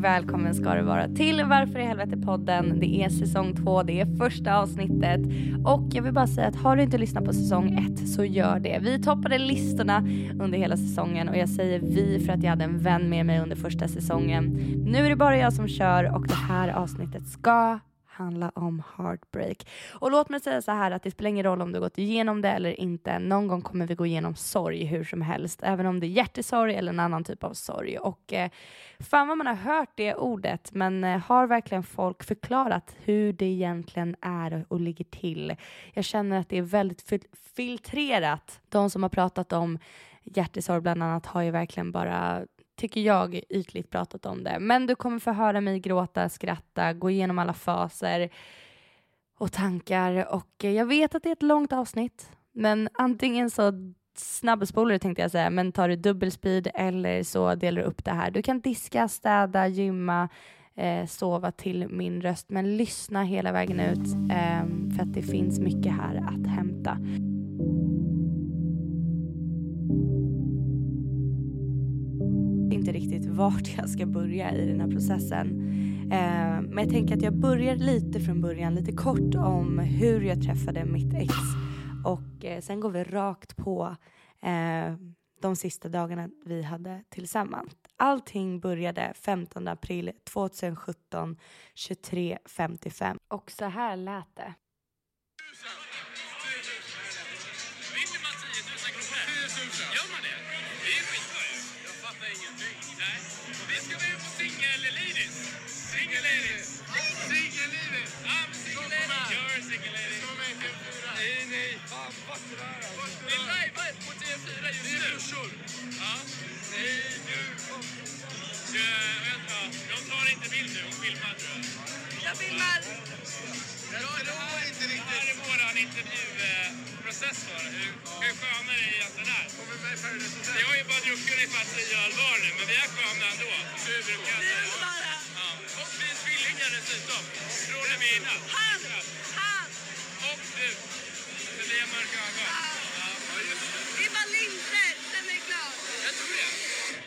välkommen ska du vara till Varför i helvete podden. Det är säsong två, det är första avsnittet och jag vill bara säga att har du inte lyssnat på säsong ett så gör det. Vi toppade listorna under hela säsongen och jag säger vi för att jag hade en vän med mig under första säsongen. Nu är det bara jag som kör och det här avsnittet ska handla om heartbreak. Och låt mig säga så här att det spelar ingen roll om du har gått igenom det eller inte. Någon gång kommer vi gå igenom sorg hur som helst, även om det är hjärtesorg eller en annan typ av sorg. Och eh, fan vad man har hört det ordet, men eh, har verkligen folk förklarat hur det egentligen är och ligger till? Jag känner att det är väldigt fil filtrerat. De som har pratat om hjärtesorg bland annat har ju verkligen bara tycker jag, ytligt pratat om det. Men du kommer få höra mig gråta, skratta, gå igenom alla faser och tankar. Och eh, jag vet att det är ett långt avsnitt, men antingen så Snabbspolare tänkte jag säga, men tar du dubbelspeed eller så delar du upp det här. Du kan diska, städa, gymma, eh, sova till min röst, men lyssna hela vägen ut eh, för att det finns mycket här att hämta. inte riktigt vart jag ska börja i den här processen. Eh, men jag tänker att jag börjar lite från början, lite kort om hur jag träffade mitt ex och eh, sen går vi rakt på eh, de sista dagarna vi hade tillsammans. Allting började 15 april 2017 23.55 och så här lät det. Intervjuprocess då. Hur, hur sköna det egentligen är. Jag har ju bara druckit ungefär tio öl var nu, men vi är sköna ändå. Så brukar Vi är underbara. Ja. Och vi är tvillingar dessutom. Från vi är innan. Han! Han! Och du. Med lila mörka ögon. Ja, det. Det är bara linser, sen är det klart. Jag tror det.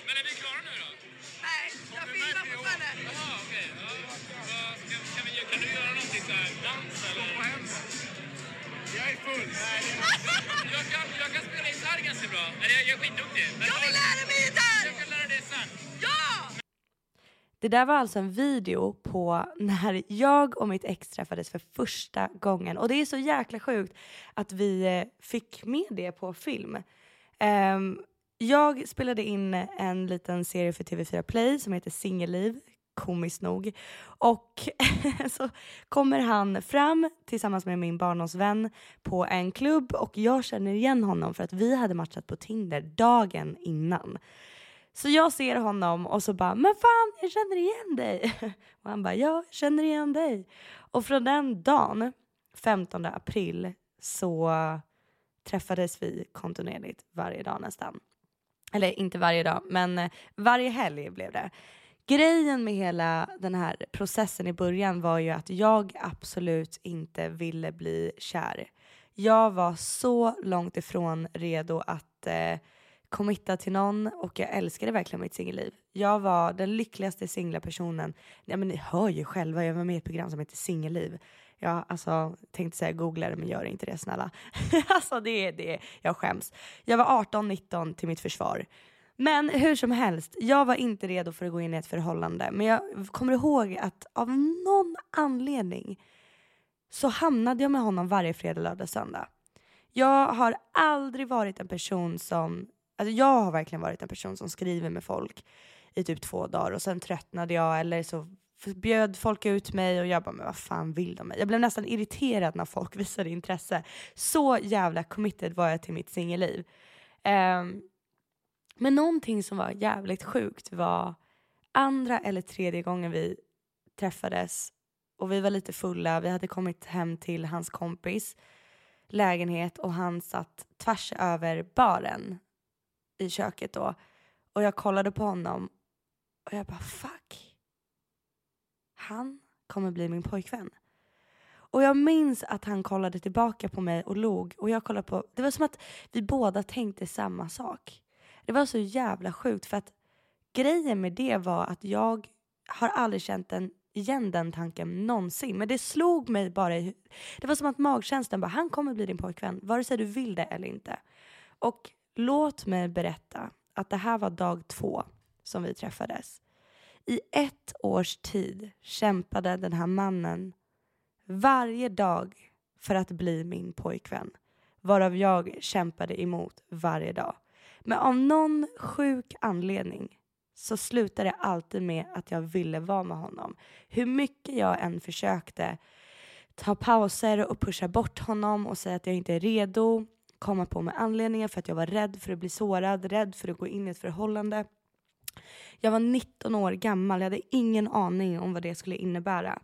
Men är vi klara nu då? Nej, jag filmar fortfarande. Jaha, okej. Ja. Kan, vi, kan du göra någonting så här? Dans eller? Jag är full. Jag kan, jag kan spela gitarr ganska bra. Eller jag, jag är skitduktig. Jag vill lära mig gitarr! Jag kan lära dig sen. Ja! Det där var alltså en video på när jag och mitt ex träffades för första gången. Och det är så jäkla sjukt att vi eh, fick med det på film. Ehm, jag spelade in en liten serie för TV4 Play som heter Singelliv komiskt nog. Och så kommer han fram tillsammans med min barndomsvän på en klubb och jag känner igen honom för att vi hade matchat på Tinder dagen innan. Så jag ser honom och så bara, men fan jag känner igen dig. Och han bara, ja jag känner igen dig. Och från den dagen, 15 april, så träffades vi kontinuerligt varje dag nästan. Eller inte varje dag, men eh, varje helg blev det. Grejen med hela den här processen i början var ju att jag absolut inte ville bli kär. Jag var så långt ifrån redo att eh, committa till någon och jag älskade verkligen mitt singelliv. Jag var den lyckligaste singla personen. Ja, men ni hör ju själva, jag var med i ett program som heter Singelliv. Jag alltså, tänkte säga googla det men gör inte det snälla. alltså det är det, jag skäms. Jag var 18-19 till mitt försvar. Men hur som helst, jag var inte redo för att gå in i ett förhållande. Men jag kommer ihåg att av någon anledning så hamnade jag med honom varje fredag, lördag, söndag. Jag har aldrig varit en person som, alltså jag har verkligen varit en person som skriver med folk i typ två dagar och sen tröttnade jag eller så bjöd folk ut mig och jag bara, men vad fan vill de mig? Jag blev nästan irriterad när folk visade intresse. Så jävla committed var jag till mitt singelliv. Um, men någonting som var jävligt sjukt var andra eller tredje gången vi träffades och vi var lite fulla. Vi hade kommit hem till hans kompis lägenhet och han satt tvärs över baren i köket då. Och jag kollade på honom och jag bara fuck han kommer bli min pojkvän. Och jag minns att han kollade tillbaka på mig och log och jag kollade på, det var som att vi båda tänkte samma sak. Det var så jävla sjukt för att grejen med det var att jag har aldrig känt den, igen den tanken någonsin. Men det slog mig bara i, det var som att magkänslan bara, han kommer bli din pojkvän vare sig du vill det eller inte. Och låt mig berätta att det här var dag två som vi träffades. I ett års tid kämpade den här mannen varje dag för att bli min pojkvän. Varav jag kämpade emot varje dag. Men av någon sjuk anledning så slutade det alltid med att jag ville vara med honom. Hur mycket jag än försökte ta pauser och pusha bort honom och säga att jag inte är redo, komma på med anledningar för att jag var rädd för att bli sårad, rädd för att gå in i ett förhållande jag var 19 år gammal, jag hade ingen aning om vad det skulle innebära.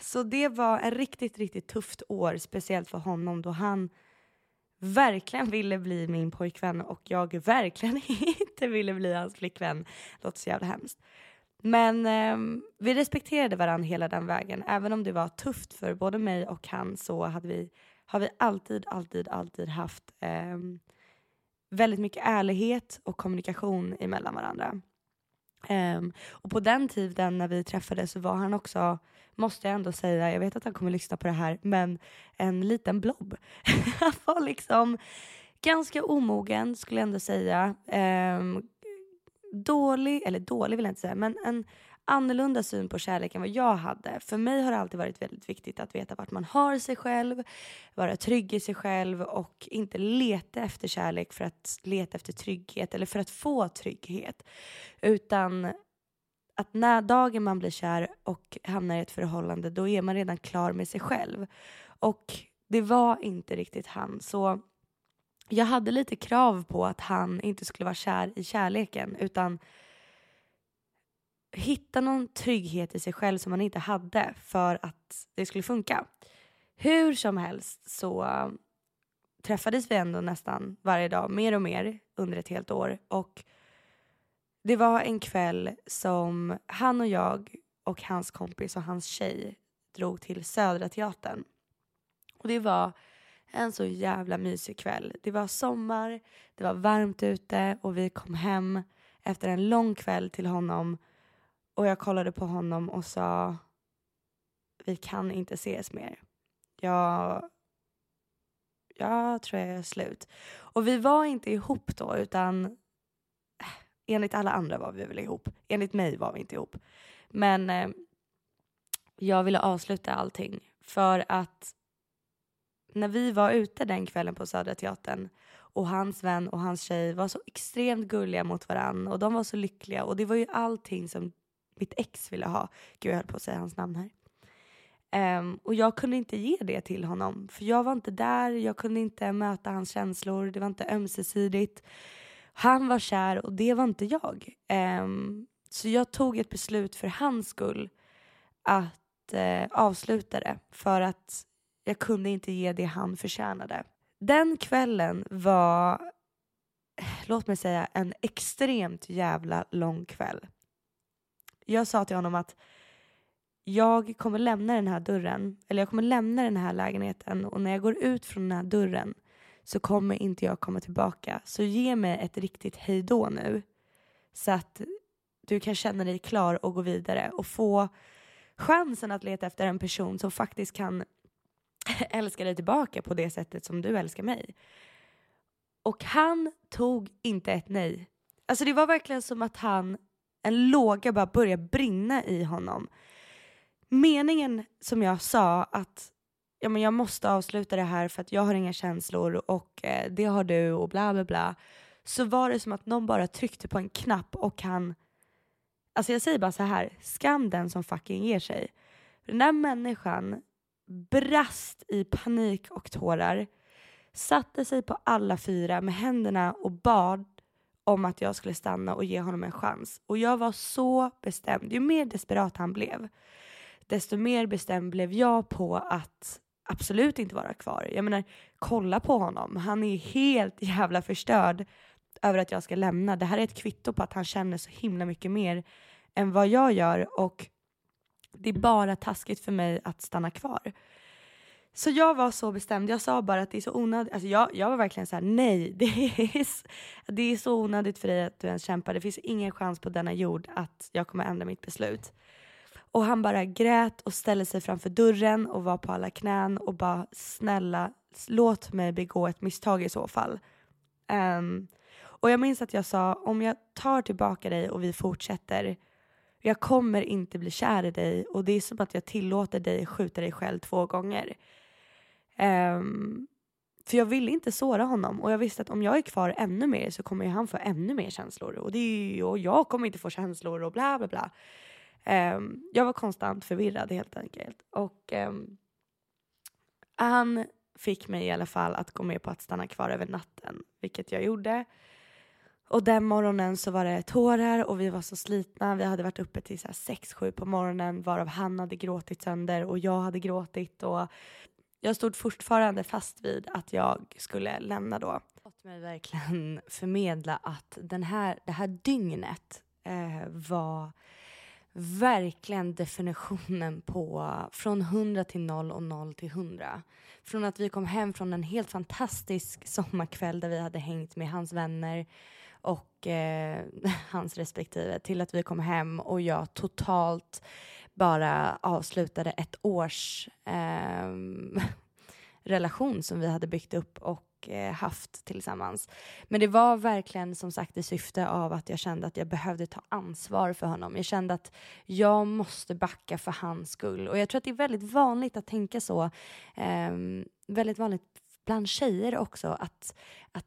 Så det var ett riktigt, riktigt tufft år, speciellt för honom då han verkligen ville bli min pojkvän och jag verkligen inte ville bli hans flickvän. Låter så jävla hemskt. Men eh, vi respekterade varandra hela den vägen. Även om det var tufft för både mig och han så hade vi, har vi alltid, alltid, alltid haft eh, väldigt mycket ärlighet och kommunikation emellan varandra. Eh, och på den tiden när vi träffades så var han också, måste jag ändå säga, jag vet att han kommer lyssna på det här, men en liten blob. han var liksom ganska omogen skulle jag ändå säga. Ehm, dålig, eller dålig vill jag inte säga, men en annorlunda syn på kärlek än vad jag hade. För mig har det alltid varit väldigt viktigt att veta vart man har sig själv, vara trygg i sig själv och inte leta efter kärlek för att leta efter trygghet eller för att få trygghet. Utan att när dagen man blir kär och hamnar i ett förhållande då är man redan klar med sig själv. Och det var inte riktigt han. Så jag hade lite krav på att han inte skulle vara kär i kärleken utan hitta någon trygghet i sig själv som man inte hade för att det skulle funka. Hur som helst så eh, träffades vi ändå nästan varje dag, mer och mer under ett helt år. Och det var en kväll som han och jag och hans kompis och hans tjej drog till Södra Teatern. Och det var en så jävla mysig kväll. Det var sommar, det var varmt ute och vi kom hem efter en lång kväll till honom och jag kollade på honom och sa vi kan inte ses mer. Jag, jag tror jag är slut. Och vi var inte ihop då utan enligt alla andra var vi väl ihop. Enligt mig var vi inte ihop. Men eh, jag ville avsluta allting för att när vi var ute den kvällen på Södra Teatern och hans vän och hans tjej var så extremt gulliga mot varann och de var så lyckliga och det var ju allting som mitt ex ville ha. Gud jag höll på att säga hans namn här. Um, och jag kunde inte ge det till honom för jag var inte där, jag kunde inte möta hans känslor, det var inte ömsesidigt. Han var kär och det var inte jag. Um, så jag tog ett beslut för hans skull att uh, avsluta det för att jag kunde inte ge det han förtjänade. Den kvällen var, låt mig säga, en extremt jävla lång kväll. Jag sa till honom att jag kommer lämna den här dörren, eller jag kommer lämna den här lägenheten och när jag går ut från den här dörren så kommer inte jag komma tillbaka. Så ge mig ett riktigt hejdå nu så att du kan känna dig klar och gå vidare och få chansen att leta efter en person som faktiskt kan älska dig tillbaka på det sättet som du älskar mig. Och han tog inte ett nej. Alltså det var verkligen som att han, en låga bara började brinna i honom meningen som jag sa att ja, men jag måste avsluta det här för att jag har inga känslor och eh, det har du och bla bla bla. Så var det som att någon bara tryckte på en knapp och han, alltså jag säger bara så här, skam den som fucking ger sig. Den där människan brast i panik och tårar, satte sig på alla fyra med händerna och bad om att jag skulle stanna och ge honom en chans. Och jag var så bestämd. Ju mer desperat han blev, desto mer bestämd blev jag på att absolut inte vara kvar. Jag menar, kolla på honom. Han är helt jävla förstörd över att jag ska lämna. Det här är ett kvitto på att han känner så himla mycket mer än vad jag gör och det är bara taskigt för mig att stanna kvar. Så jag var så bestämd. Jag sa bara att det är så onödigt. Alltså jag, jag var verkligen så här: nej, det är, det är så onödigt för dig att du ens kämpar. Det finns ingen chans på denna jord att jag kommer ändra mitt beslut. Och han bara grät och ställde sig framför dörren och var på alla knän och bara snälla låt mig begå ett misstag i så fall. Um, och jag minns att jag sa om jag tar tillbaka dig och vi fortsätter jag kommer inte bli kär i dig och det är som att jag tillåter dig skjuta dig själv två gånger. Um, för jag ville inte såra honom och jag visste att om jag är kvar ännu mer så kommer han få ännu mer känslor och, det är, och jag kommer inte få känslor och bla bla bla. Um, jag var konstant förvirrad helt enkelt. Och um, han fick mig i alla fall att gå med på att stanna kvar över natten, vilket jag gjorde. Och den morgonen så var det tårar och vi var så slitna. Vi hade varit uppe till 6-7 på morgonen varav han hade gråtit sönder och jag hade gråtit. Och jag stod fortfarande fast vid att jag skulle lämna då. Låt mig verkligen förmedla att den här, det här dygnet eh, var verkligen definitionen på från 100 till 0 och 0 till 100. Från att vi kom hem från en helt fantastisk sommarkväll där vi hade hängt med hans vänner och eh, hans respektive till att vi kom hem och jag totalt bara avslutade ett års eh, relation som vi hade byggt upp och Eh, haft tillsammans. Men det var verkligen som sagt i syfte av att jag kände att jag behövde ta ansvar för honom. Jag kände att jag måste backa för hans skull. Och jag tror att det är väldigt vanligt att tänka så. Eh, väldigt vanligt bland tjejer också att, att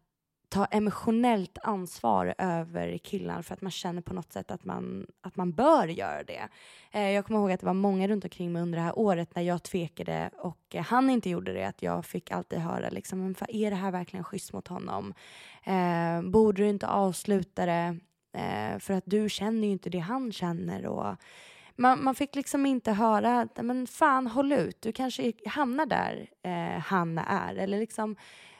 ta emotionellt ansvar över killar för att man känner på något sätt att man, att man bör göra det. Eh, jag kommer ihåg att det var många runt omkring mig under det här året när jag tvekade och eh, han inte gjorde det, att jag fick alltid höra liksom, men är det här verkligen schysst mot honom? Eh, borde du inte avsluta det? Eh, för att du känner ju inte det han känner och man, man fick liksom inte höra, men fan håll ut, du kanske hamnar där eh, han är. Eller liksom,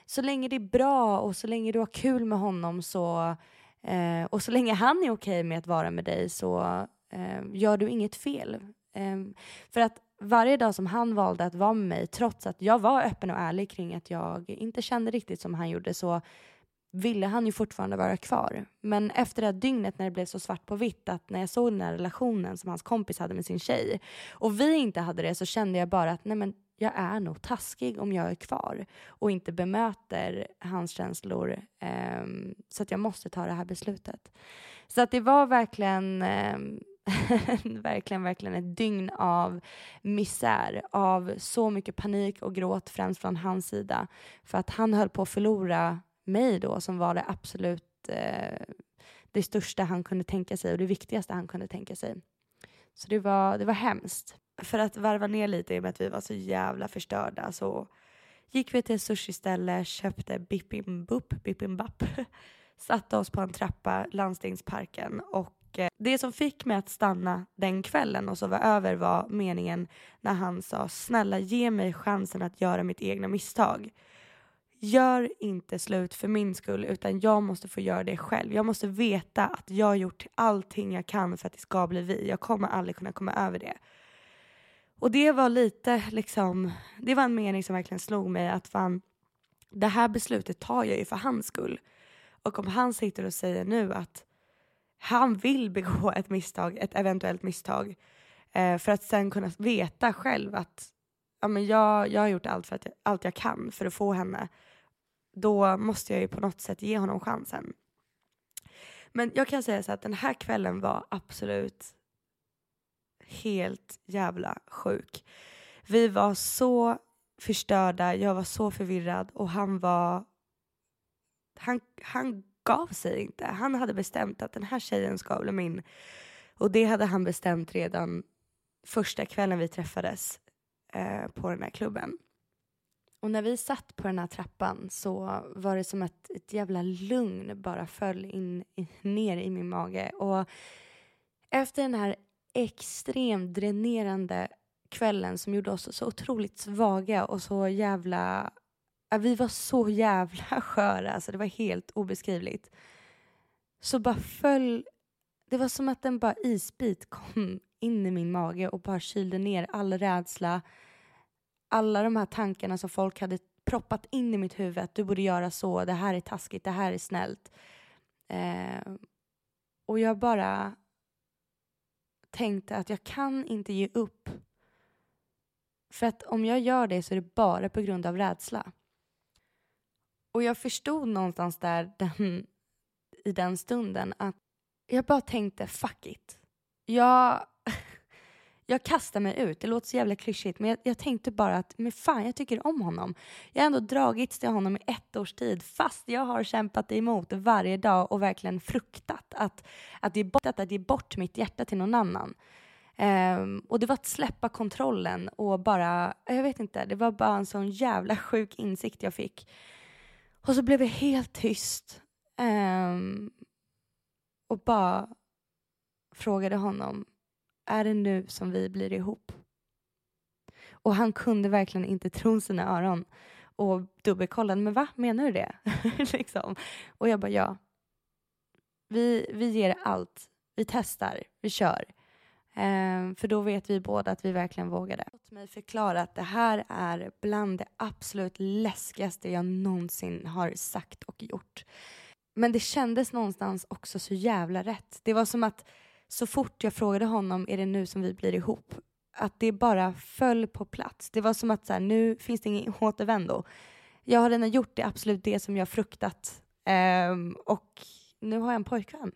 så länge det är bra och så länge du har kul med honom så, eh, och så länge han är okej okay med att vara med dig så eh, gör du inget fel. Eh, för att varje dag som han valde att vara med mig, trots att jag var öppen och ärlig kring att jag inte kände riktigt som han gjorde, så ville han ju fortfarande vara kvar. Men efter det här dygnet när det blev så svart på vitt att när jag såg den här relationen som hans kompis hade med sin tjej och vi inte hade det så kände jag bara att nej men jag är nog taskig om jag är kvar och inte bemöter hans känslor eh, så att jag måste ta det här beslutet. Så att det var verkligen eh, verkligen, verkligen ett dygn av misär, av så mycket panik och gråt främst från hans sida. För att han höll på att förlora mig då som var det absolut eh, det största han kunde tänka sig och det viktigaste han kunde tänka sig. Så det var, det var hemskt. För att varva ner lite i och med att vi var så jävla förstörda så gick vi till ett sushiställe, köpte bippimbupp, bippimbapp, satte oss på en trappa, Landstingsparken och eh, det som fick mig att stanna den kvällen och sova över var meningen när han sa snälla ge mig chansen att göra mitt egna misstag. Gör inte slut för min skull utan jag måste få göra det själv. Jag måste veta att jag har gjort allting jag kan för att det ska bli vi. Jag kommer aldrig kunna komma över det. Och det var lite liksom, det var en mening som verkligen slog mig att fan, det här beslutet tar jag ju för hans skull. Och om han sitter och säger nu att han vill begå ett misstag, ett eventuellt misstag, eh, för att sen kunna veta själv att ja, men jag, jag har gjort allt, för att, allt jag kan för att få henne, då måste jag ju på något sätt ge honom chansen. Men jag kan säga så att den här kvällen var absolut helt jävla sjuk. Vi var så förstörda, jag var så förvirrad och han var... Han, han gav sig inte. Han hade bestämt att den här tjejen ska bli min. Och det hade han bestämt redan första kvällen vi träffades eh, på den här klubben. Och när vi satt på den här trappan så var det som att ett jävla lugn bara föll in, in, ner i min mage. Och efter den här extremt dränerande kvällen som gjorde oss så otroligt svaga och så jävla... Vi var så jävla sköra, alltså det var helt obeskrivligt. Så bara föll... Det var som att en bara isbit kom in i min mage och bara kylde ner all rädsla. Alla de här tankarna som folk hade proppat in i mitt huvud att du borde göra så, det här är taskigt, det här är snällt. Eh, och jag bara tänkte att jag kan inte ge upp. För att om jag gör det så är det bara på grund av rädsla. Och jag förstod någonstans där den, i den stunden att jag bara tänkte fuck it. Jag, jag kastar mig ut. Det låter så jävla klyschigt men jag, jag, tänkte bara att men fan jag tycker om honom. Jag har ändå dragits till honom i ett års tid fast jag har kämpat emot varje dag och verkligen fruktat att, att, ge, bort, att ge bort mitt hjärta till någon annan. Um, och det var att släppa kontrollen och bara, jag vet inte, det var bara en sån jävla sjuk insikt jag fick. Och så blev jag helt tyst. Um, och bara frågade honom, är det nu som vi blir ihop? Och han kunde verkligen inte tro sina öron och dubbelkollade, men va, menar du det? liksom. Och jag bara, ja. Vi, vi ger allt. Vi testar, vi kör. Ehm, för då vet vi båda att vi verkligen vågade. Låt mig förklara att det här är bland det absolut läskigaste jag någonsin har sagt och gjort. Men det kändes någonstans också så jävla rätt. Det var som att så fort jag frågade honom, är det nu som vi blir ihop? Att det bara föll på plats. Det var som att så här, nu finns det ingen återvändo. Jag har redan gjort det absolut det som jag fruktat. Um, och nu har jag en pojkvän.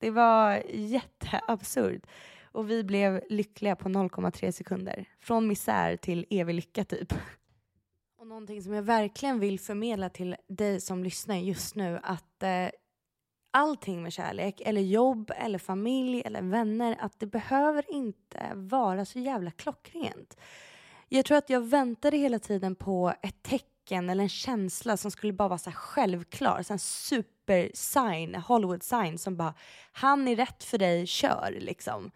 Det var jätteabsurt. Och vi blev lyckliga på 0,3 sekunder. Från misär till evig lycka typ. Och någonting som jag verkligen vill förmedla till dig som lyssnar just nu att eh, allting med kärlek, eller jobb, eller familj, eller vänner, att det behöver inte vara så jävla klockrent. Jag tror att jag väntade hela tiden på ett tecken eller en känsla som skulle bara vara så självklar, så en super sign, Hollywood sign som bara han är rätt för dig, kör liksom.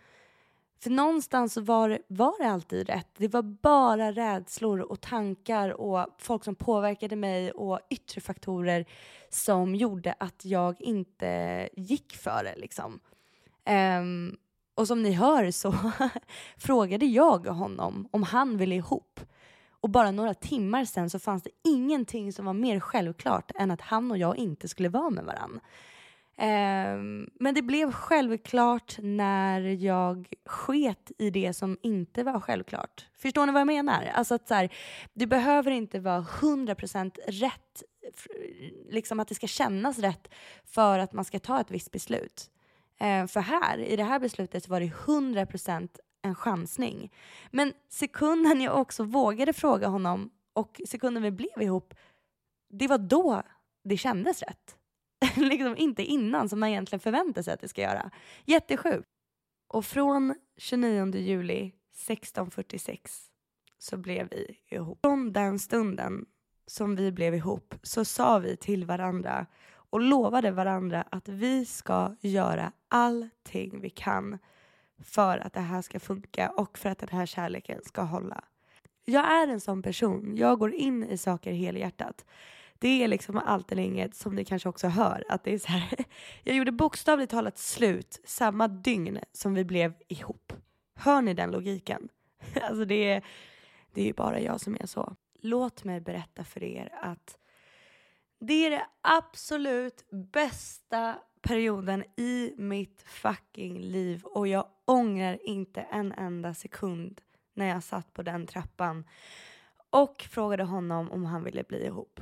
För någonstans var, var det alltid rätt. Det var bara rädslor och tankar och folk som påverkade mig och yttre faktorer som gjorde att jag inte gick för det. Liksom. Um, och som ni hör så frågade jag honom om han ville ihop. Och bara några timmar sen så fanns det ingenting som var mer självklart än att han och jag inte skulle vara med varandra. Um, men det blev självklart när jag sket i det som inte var självklart. Förstår ni vad jag menar? Alltså att så här, det behöver inte vara 100% rätt, liksom att det ska kännas rätt för att man ska ta ett visst beslut. Uh, för här, i det här beslutet var det 100% en chansning. Men sekunden jag också vågade fråga honom och sekunden vi blev ihop, det var då det kändes rätt. liksom inte innan som man egentligen förväntar sig att det ska göra. Jättesjukt. Och från 29 juli 1646 så blev vi ihop. Från den stunden som vi blev ihop så sa vi till varandra och lovade varandra att vi ska göra allting vi kan för att det här ska funka och för att den här kärleken ska hålla. Jag är en sån person. Jag går in i saker helhjärtat. Det är liksom allt eller inget som ni kanske också hör. Att det är så här, jag gjorde bokstavligt talat slut samma dygn som vi blev ihop. Hör ni den logiken? Alltså det är, det är ju bara jag som är så. Låt mig berätta för er att det är det absolut bästa perioden i mitt fucking liv och jag ångrar inte en enda sekund när jag satt på den trappan och frågade honom om han ville bli ihop.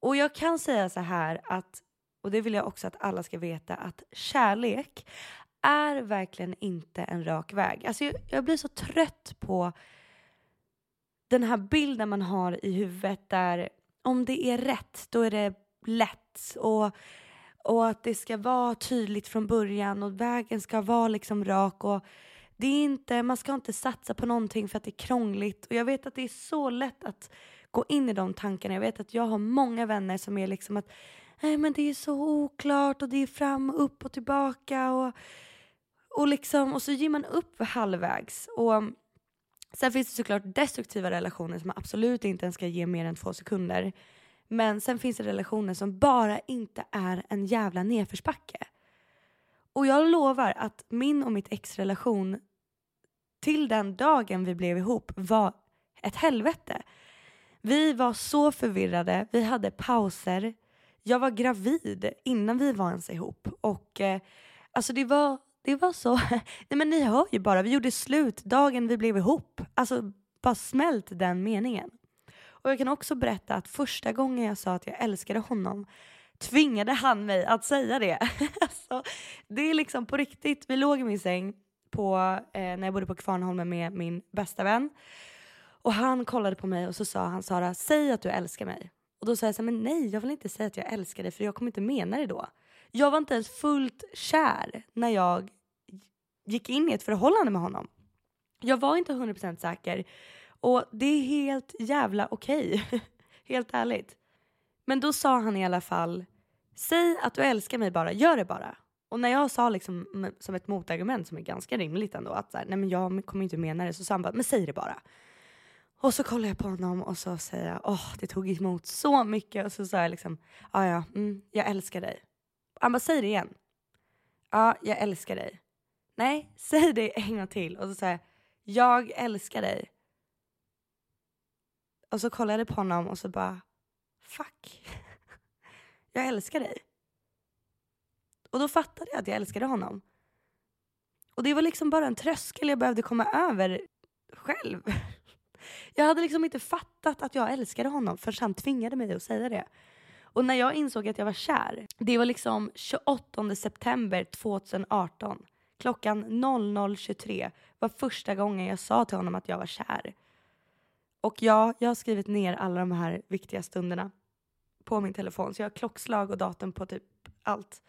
Och jag kan säga så här att, och det vill jag också att alla ska veta, att kärlek är verkligen inte en rak väg. Alltså jag, jag blir så trött på den här bilden man har i huvudet där om det är rätt, då är det lätt. Och, och att det ska vara tydligt från början och vägen ska vara liksom rak. Och det är inte, man ska inte satsa på någonting för att det är krångligt. Och jag vet att det är så lätt att gå in i de tankarna. Jag vet att jag har många vänner som är liksom att Nej, men det är så oklart och det är fram och upp och tillbaka. Och, och, liksom, och så ger man upp halvvägs. Och mm, Sen finns det såklart destruktiva relationer som absolut inte ens ska ge mer än två sekunder. Men sen finns det relationer som bara inte är en jävla nedförsbacke. Och jag lovar att min och mitt ex relation till den dagen vi blev ihop var ett helvete. Vi var så förvirrade, vi hade pauser. Jag var gravid innan vi var ens ihop. Och eh, alltså det var det var så. Nej men ni hör ju bara, vi gjorde slut dagen vi blev ihop. Alltså bara smält den meningen. Och jag kan också berätta att första gången jag sa att jag älskade honom tvingade han mig att säga det. alltså, det är liksom på riktigt. Vi låg i min säng på, eh, när jag bodde på Kvarnholmen med min bästa vän. Och han kollade på mig och så sa han Sara, säg att du älskar mig. Och då sa jag så här, men nej jag vill inte säga att jag älskar dig för jag kommer inte mena det då. Jag var inte ens fullt kär när jag gick in i ett förhållande med honom. Jag var inte 100% säker och det är helt jävla okej. Okay. helt ärligt. Men då sa han i alla fall, säg att du älskar mig bara, gör det bara. Och när jag sa liksom som ett motargument som är ganska rimligt ändå att så här, nej men jag kommer inte mena det så sa han bara, men säg det bara. Och så kollar jag på honom och så säger jag, åh oh, det tog emot så mycket och så sa jag liksom, ja ja, mm, jag älskar dig. Han bara, säg det igen. Ja, jag älskar dig. Nej, säg det en gång till. Och så säger jag älskar dig. Och så kollade jag på honom och så bara, fuck. jag älskar dig. Och då fattade jag att jag älskade honom. Och det var liksom bara en tröskel jag behövde komma över själv. Jag hade liksom inte fattat att jag älskade honom förrän han tvingade mig att säga det. Och när jag insåg att jag var kär, det var liksom 28 september 2018. Klockan 00.23 var första gången jag sa till honom att jag var kär. Och ja, jag har skrivit ner alla de här viktiga stunderna på min telefon. Så jag har klockslag och datum på typ allt.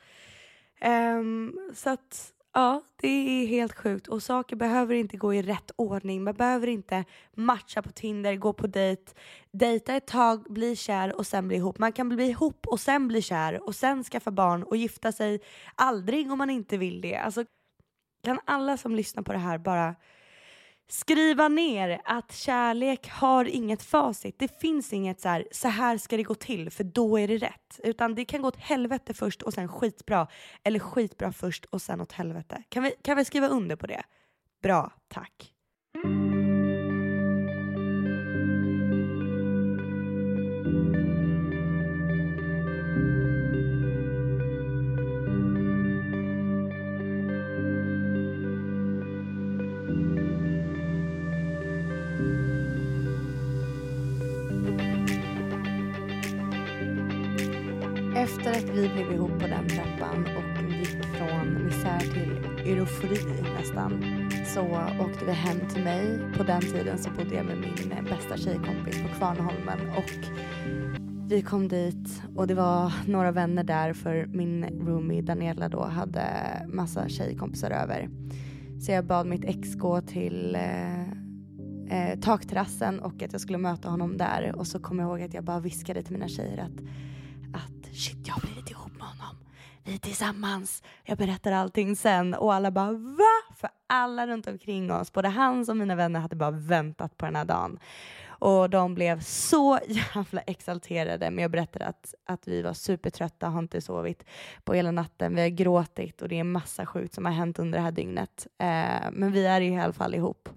Um, så att Ja, det är helt sjukt och saker behöver inte gå i rätt ordning. Man behöver inte matcha på Tinder, gå på dejt, dejta ett tag, bli kär och sen bli ihop. Man kan bli ihop och sen bli kär och sen skaffa barn och gifta sig aldrig om man inte vill det. Alltså, kan alla som lyssnar på det här bara skriva ner att kärlek har inget facit. Det finns inget så här, så här ska det gå till för då är det rätt. Utan det kan gå åt helvete först och sen skitbra. Eller skitbra först och sen åt helvete. Kan vi, kan vi skriva under på det? Bra, tack. Efter att vi blev ihop på den trappan och gick från misär till eufori nästan så åkte vi hem till mig. På den tiden så bodde jag med min bästa tjejkompis på Kvarnholmen och vi kom dit och det var några vänner där för min roomie Daniela då hade massa tjejkompisar över. Så jag bad mitt ex gå till eh, eh takterrassen och att jag skulle möta honom där. Och så kom jag ihåg att jag bara viskade till mina tjejer att shit jag har blivit ihop med honom. Vi är tillsammans. Jag berättar allting sen och alla bara va? För alla runt omkring oss, både hans och mina vänner hade bara väntat på den här dagen. Och de blev så jävla exalterade. Men jag berättade att, att vi var supertrötta, har inte sovit på hela natten. Vi har gråtit och det är massa sjukt som har hänt under det här dygnet. Eh, men vi är i alla fall ihop.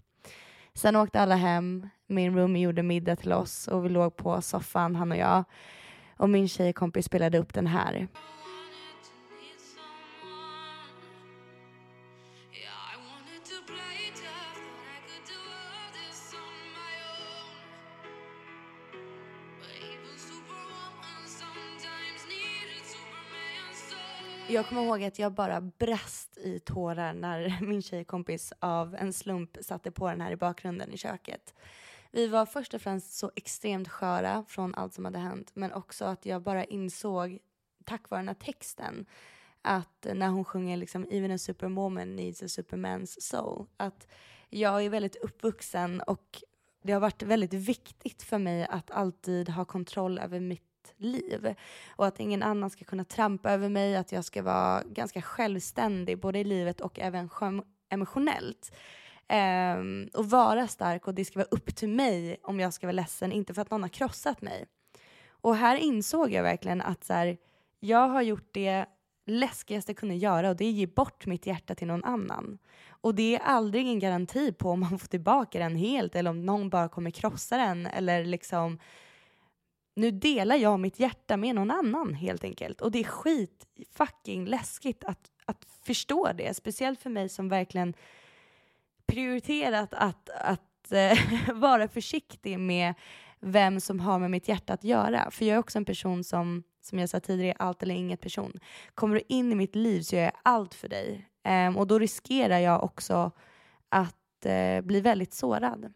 Sen åkte alla hem. Min roomie gjorde middag till oss och vi låg på soffan, han och jag. Och min tjejkompis spelade upp den här. Jag kommer ihåg att jag bara brast i tårar när min tjejkompis av en slump satte på den här i bakgrunden i köket. Vi var först och främst så extremt sköra från allt som hade hänt men också att jag bara insåg tack vare den här texten att när hon sjunger liksom even a superwoman needs a superman's soul att jag är väldigt uppvuxen och det har varit väldigt viktigt för mig att alltid ha kontroll över mitt liv och att ingen annan ska kunna trampa över mig, att jag ska vara ganska självständig både i livet och även emotionellt. Um, och vara stark och det ska vara upp till mig om jag ska vara ledsen, inte för att någon har krossat mig. Och här insåg jag verkligen att så här, jag har gjort det läskigaste jag kunde göra och det är att ge bort mitt hjärta till någon annan. Och det är aldrig en garanti på om man får tillbaka den helt eller om någon bara kommer krossa den eller liksom nu delar jag mitt hjärta med någon annan helt enkelt. Och det är skit fucking läskigt att, att förstå det. Speciellt för mig som verkligen prioriterat att, att äh, vara försiktig med vem som har med mitt hjärta att göra. För jag är också en person som, som jag sa tidigare, är allt eller inget person. Kommer du in i mitt liv så gör jag allt för dig. Ehm, och då riskerar jag också att eh, bli väldigt sårad.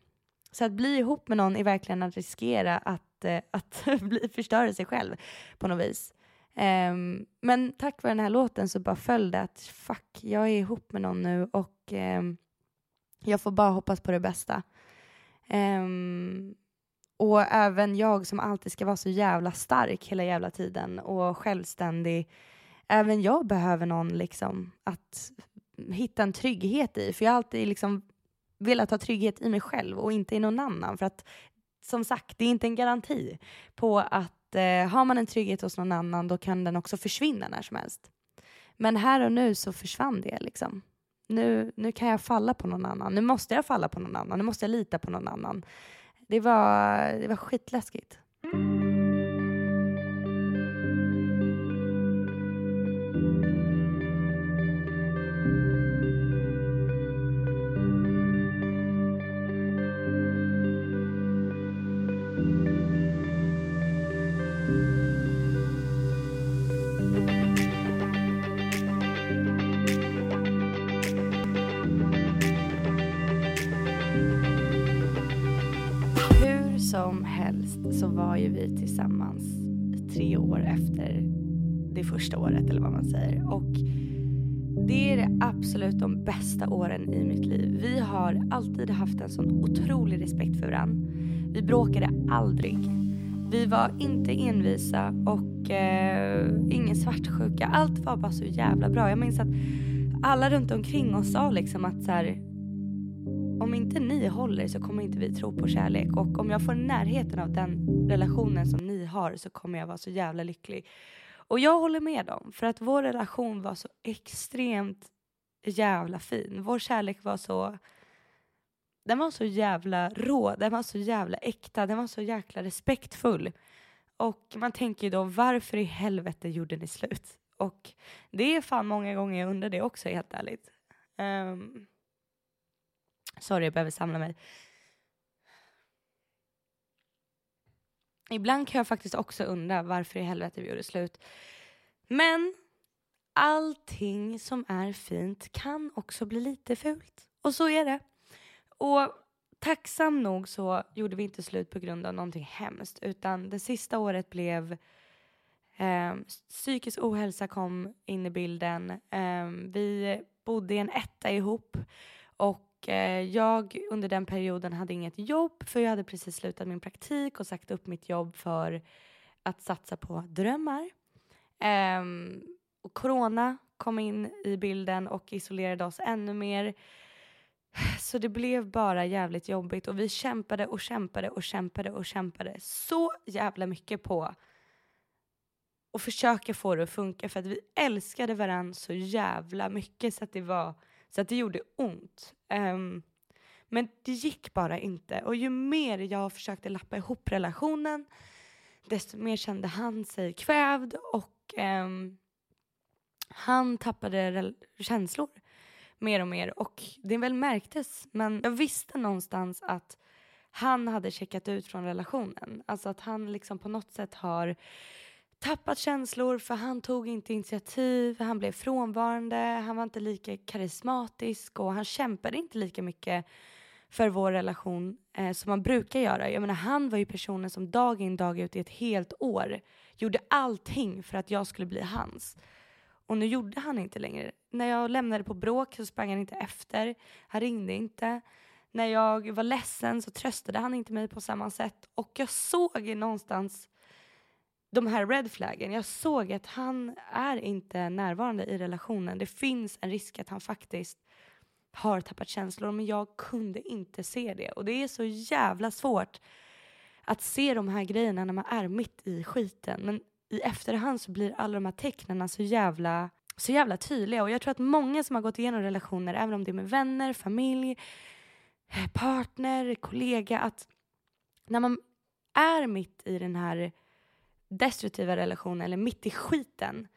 Så att bli ihop med någon är verkligen att riskera att, eh, att bli, förstöra sig själv på något vis. Ehm, men tack vare den här låten så bara föll det att fuck, jag är ihop med någon nu och ehm, jag får bara hoppas på det bästa. Um, och även jag som alltid ska vara så jävla stark hela jävla tiden och självständig. Även jag behöver någon liksom att hitta en trygghet i. För jag har alltid liksom velat ha trygghet i mig själv och inte i någon annan. För att som sagt, det är inte en garanti på att eh, har man en trygghet hos någon annan då kan den också försvinna när som helst. Men här och nu så försvann det liksom. Nu, nu kan jag falla på någon annan. Nu måste jag falla på någon annan. Nu måste jag lita på någon annan. Det var, det var skitläskigt. Mm. Man säger. Och det är det absolut de bästa åren i mitt liv. Vi har alltid haft en sån otrolig respekt för varandra. Vi bråkade aldrig. Vi var inte envisa och eh, ingen svartsjuka. Allt var bara så jävla bra. Jag minns att alla runt omkring oss sa liksom att så här, om inte ni håller så kommer inte vi tro på kärlek och om jag får närheten av den relationen som ni har så kommer jag vara så jävla lycklig. Och jag håller med dem för att vår relation var så extremt jävla fin. Vår kärlek var så den var så jävla rå, den var så jävla äkta, den var så jäkla respektfull. Och man tänker ju då varför i helvete gjorde ni slut? Och det är fan många gånger jag undrar det också helt ärligt. Um, Sorry, jag behöver samla mig. Ibland kan jag faktiskt också undra varför i helvete vi gjorde slut. Men allting som är fint kan också bli lite fult. Och så är det. Och tacksam nog så gjorde vi inte slut på grund av någonting hemskt utan det sista året blev eh, psykisk ohälsa kom in i bilden. Eh, vi bodde i en etta ihop och Eh, jag under den perioden hade inget jobb för jag hade precis slutat min praktik och sagt upp mitt jobb för att satsa på drömmar. Ehm, och corona kom in i bilden och isolerade oss ännu mer. Så det blev bara jävligt jobbigt och vi kämpade och kämpade och kämpade och kämpade så jävla mycket på att försöka få det att funka för att vi älskade varandra så jävla mycket så att det var så att det gjorde ont. Um, men det gick bara inte och ju mer jag försökte lappa ihop relationen desto mer kände han sig kvävd och um, han tappade känslor mer och mer och det väl märktes men jag visste någonstans att han hade checkat ut från relationen. Alltså att han liksom på något sätt har tappat känslor för han tog inte initiativ, han blev frånvarande, han var inte lika karismatisk och han kämpade inte lika mycket för vår relation eh, som man brukar göra. Jag menar han var ju personen som dag in dag ut i ett helt år gjorde allting för att jag skulle bli hans. Och nu gjorde han inte längre. När jag lämnade på bråk så sprang han inte efter. Han ringde inte. När jag var ledsen så tröstade han inte mig på samma sätt. Och jag såg någonstans de här red flaggen. Jag såg att han är inte närvarande i relationen. Det finns en risk att han faktiskt har tappat känslor men jag kunde inte se det. Och det är så jävla svårt att se de här grejerna när man är mitt i skiten. Men i efterhand så blir alla de här tecknen så jävla, så jävla tydliga. Och jag tror att många som har gått igenom relationer, även om det är med vänner, familj, eh, partner, kollega, att när man är mitt i den här destruktiva relationer eller mitt i skiten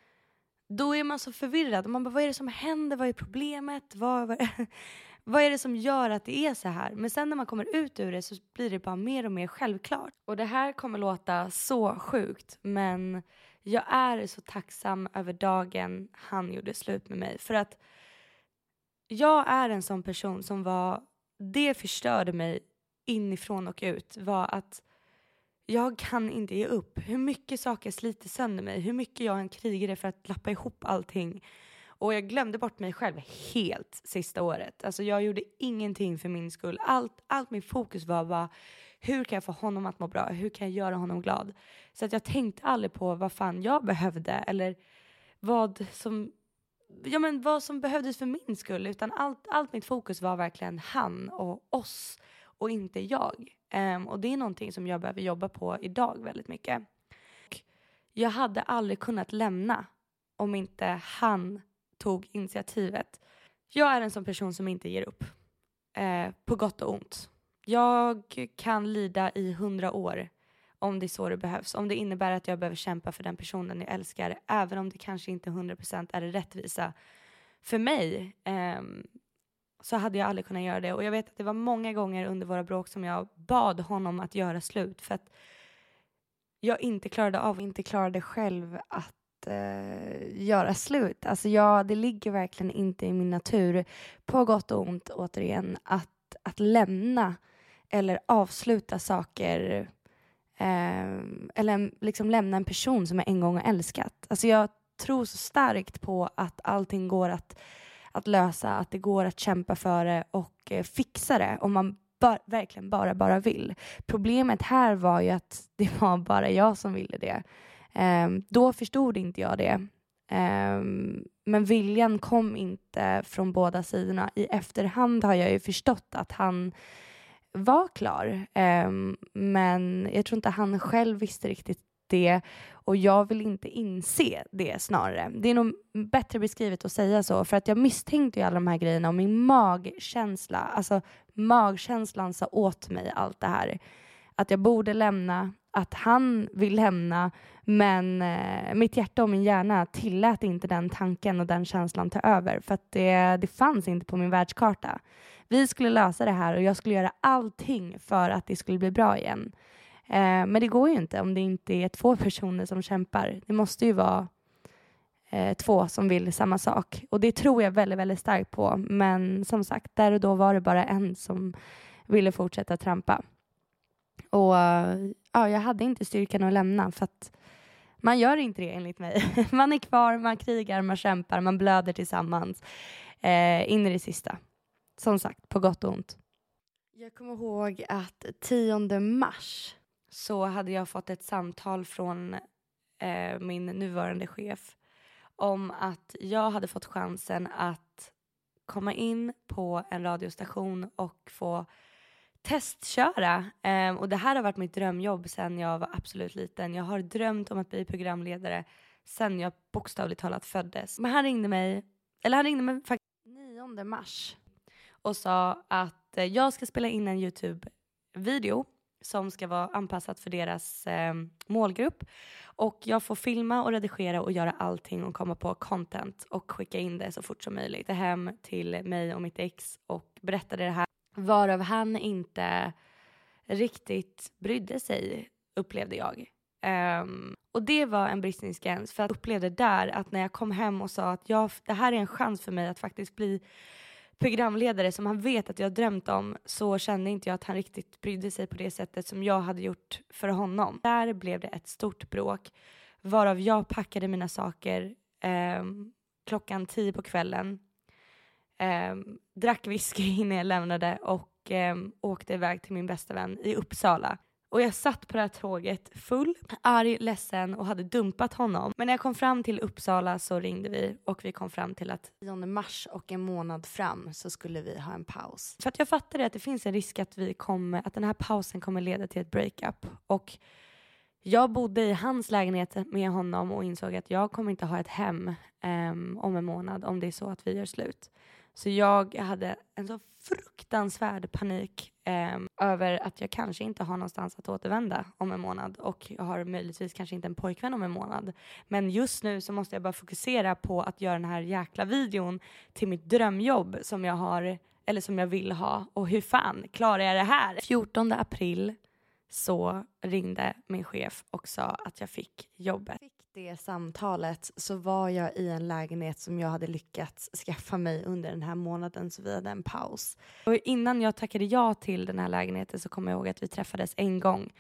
då är man så förvirrad. Man bara, vad är det som händer? Vad är problemet? Vad, vad, vad är det som gör att det är så här? Men sen när man kommer ut ur det så blir det bara mer och mer självklart. Och det här kommer låta så sjukt men jag är så tacksam över dagen han gjorde slut med mig. För att jag är en sån person som var, det förstörde mig inifrån och ut var att jag kan inte ge upp. Hur mycket saker sliter sönder mig, hur mycket jag än krigade för att lappa ihop allting. Och jag glömde bort mig själv helt sista året. Alltså jag gjorde ingenting för min skull. Allt, allt min fokus var bara hur kan jag få honom att må bra? Hur kan jag göra honom glad? Så att jag tänkte aldrig på vad fan jag behövde eller vad som, ja men vad som behövdes för min skull. Utan allt, allt mitt fokus var verkligen han och oss och inte jag. Um, och det är någonting som jag behöver jobba på idag väldigt mycket. Jag hade aldrig kunnat lämna om inte han tog initiativet. Jag är en sån person som inte ger upp. Eh, på gott och ont. Jag kan lida i hundra år om det är så det behövs. Om det innebär att jag behöver kämpa för den personen jag älskar, även om det kanske inte 100% är det rättvisa för mig, ehm, så hade jag aldrig kunnat göra det. Och jag vet att det var många gånger under våra bråk som jag bad honom att göra slut för att jag inte klarade av, inte klarade själv att eh, göra slut. Alltså jag, det ligger verkligen inte i min natur, på gott och ont återigen, att, att lämna eller avsluta saker eh, eller liksom lämna en person som jag en gång har älskat. Alltså jag tror så starkt på att allting går att, att lösa, att det går att kämpa för det och eh, fixa det om man ba- verkligen bara, bara vill. Problemet här var ju att det var bara jag som ville det. Um, då förstod inte jag det. Um, men viljan kom inte från båda sidorna. I efterhand har jag ju förstått att han var klar. Um, men jag tror inte han själv visste riktigt det och jag vill inte inse det snarare. Det är nog bättre beskrivet att säga så för att jag misstänkte ju alla de här grejerna och min magkänsla, alltså magkänslan sa åt mig allt det här. Att jag borde lämna, att han vill lämna men eh, mitt hjärta och min hjärna tillät inte den tanken och den känslan ta över för att det, det fanns inte på min världskarta. Vi skulle lösa det här och jag skulle göra allting för att det skulle bli bra igen. Eh, men det går ju inte om det inte är två personer som kämpar. Det måste ju vara eh, två som vill samma sak. Och det tror jag väldigt, väldigt starkt på. Men som sagt, där och då var det bara en som ville fortsätta trampa. Och ja, jag hade inte styrkan att lämna för att man gör inte det enligt mig. Man är kvar, man krigar, man kämpar, man blöder tillsammans eh, in i det sista. Som sagt, på gott och ont. Jag kommer ihåg att 10 mars så hade jag fått ett samtal från eh, min nuvarande chef om att jag hade fått chansen att komma in på en radiostation och få testköra. Eh, och det här har varit mitt drömjobb sen jag var absolut liten. Jag har drömt om att bli programledare sen jag bokstavligt talat föddes. Men han ringde mig, eller han ringde mig faktiskt 9 mars och sa att eh, jag ska spela in en Youtube-video som ska vara anpassat för deras eh, målgrupp. Och jag får filma och redigera och göra allting och komma på content och skicka in det så fort som möjligt hem till mig och mitt ex och berättade det här varav han inte riktigt brydde sig upplevde jag. Um, och det var en bristningsgräns för jag upplevde där att när jag kom hem och sa att jag, det här är en chans för mig att faktiskt bli programledare som han vet att jag drömt om så kände inte jag att han riktigt brydde sig på det sättet som jag hade gjort för honom. Där blev det ett stort bråk varav jag packade mina saker eh, klockan tio på kvällen eh, drack whisky innan jag lämnade och eh, åkte iväg till min bästa vän i Uppsala. Och jag satt på det här tåget full, arg, ledsen och hade dumpat honom. Men när jag kom fram till Uppsala så ringde vi och vi kom fram till att 10 mars och en månad fram så skulle vi ha en paus. För att jag fattade att det finns en risk att, vi kommer, att den här pausen kommer leda till ett breakup. Och jag bodde i hans lägenhet med honom och insåg att jag kommer inte ha ett hem um, om en månad om det är så att vi gör slut. Så jag hade en så fruktansvärd panik eh, över att jag kanske inte har någonstans att återvända om en månad och jag har möjligtvis kanske inte en pojkvän om en månad. Men just nu så måste jag bara fokusera på att göra den här jäkla videon till mitt drömjobb som jag har eller som jag vill ha och hur fan klarar jag det här? 14 april så ringde min chef och sa att jag fick jobbet. Det samtalet så var jag i en lägenhet som jag hade lyckats skaffa mig under den här månaden så vi hade en paus. Och innan jag tackade ja till den här lägenheten så kommer jag ihåg att vi träffades en gång.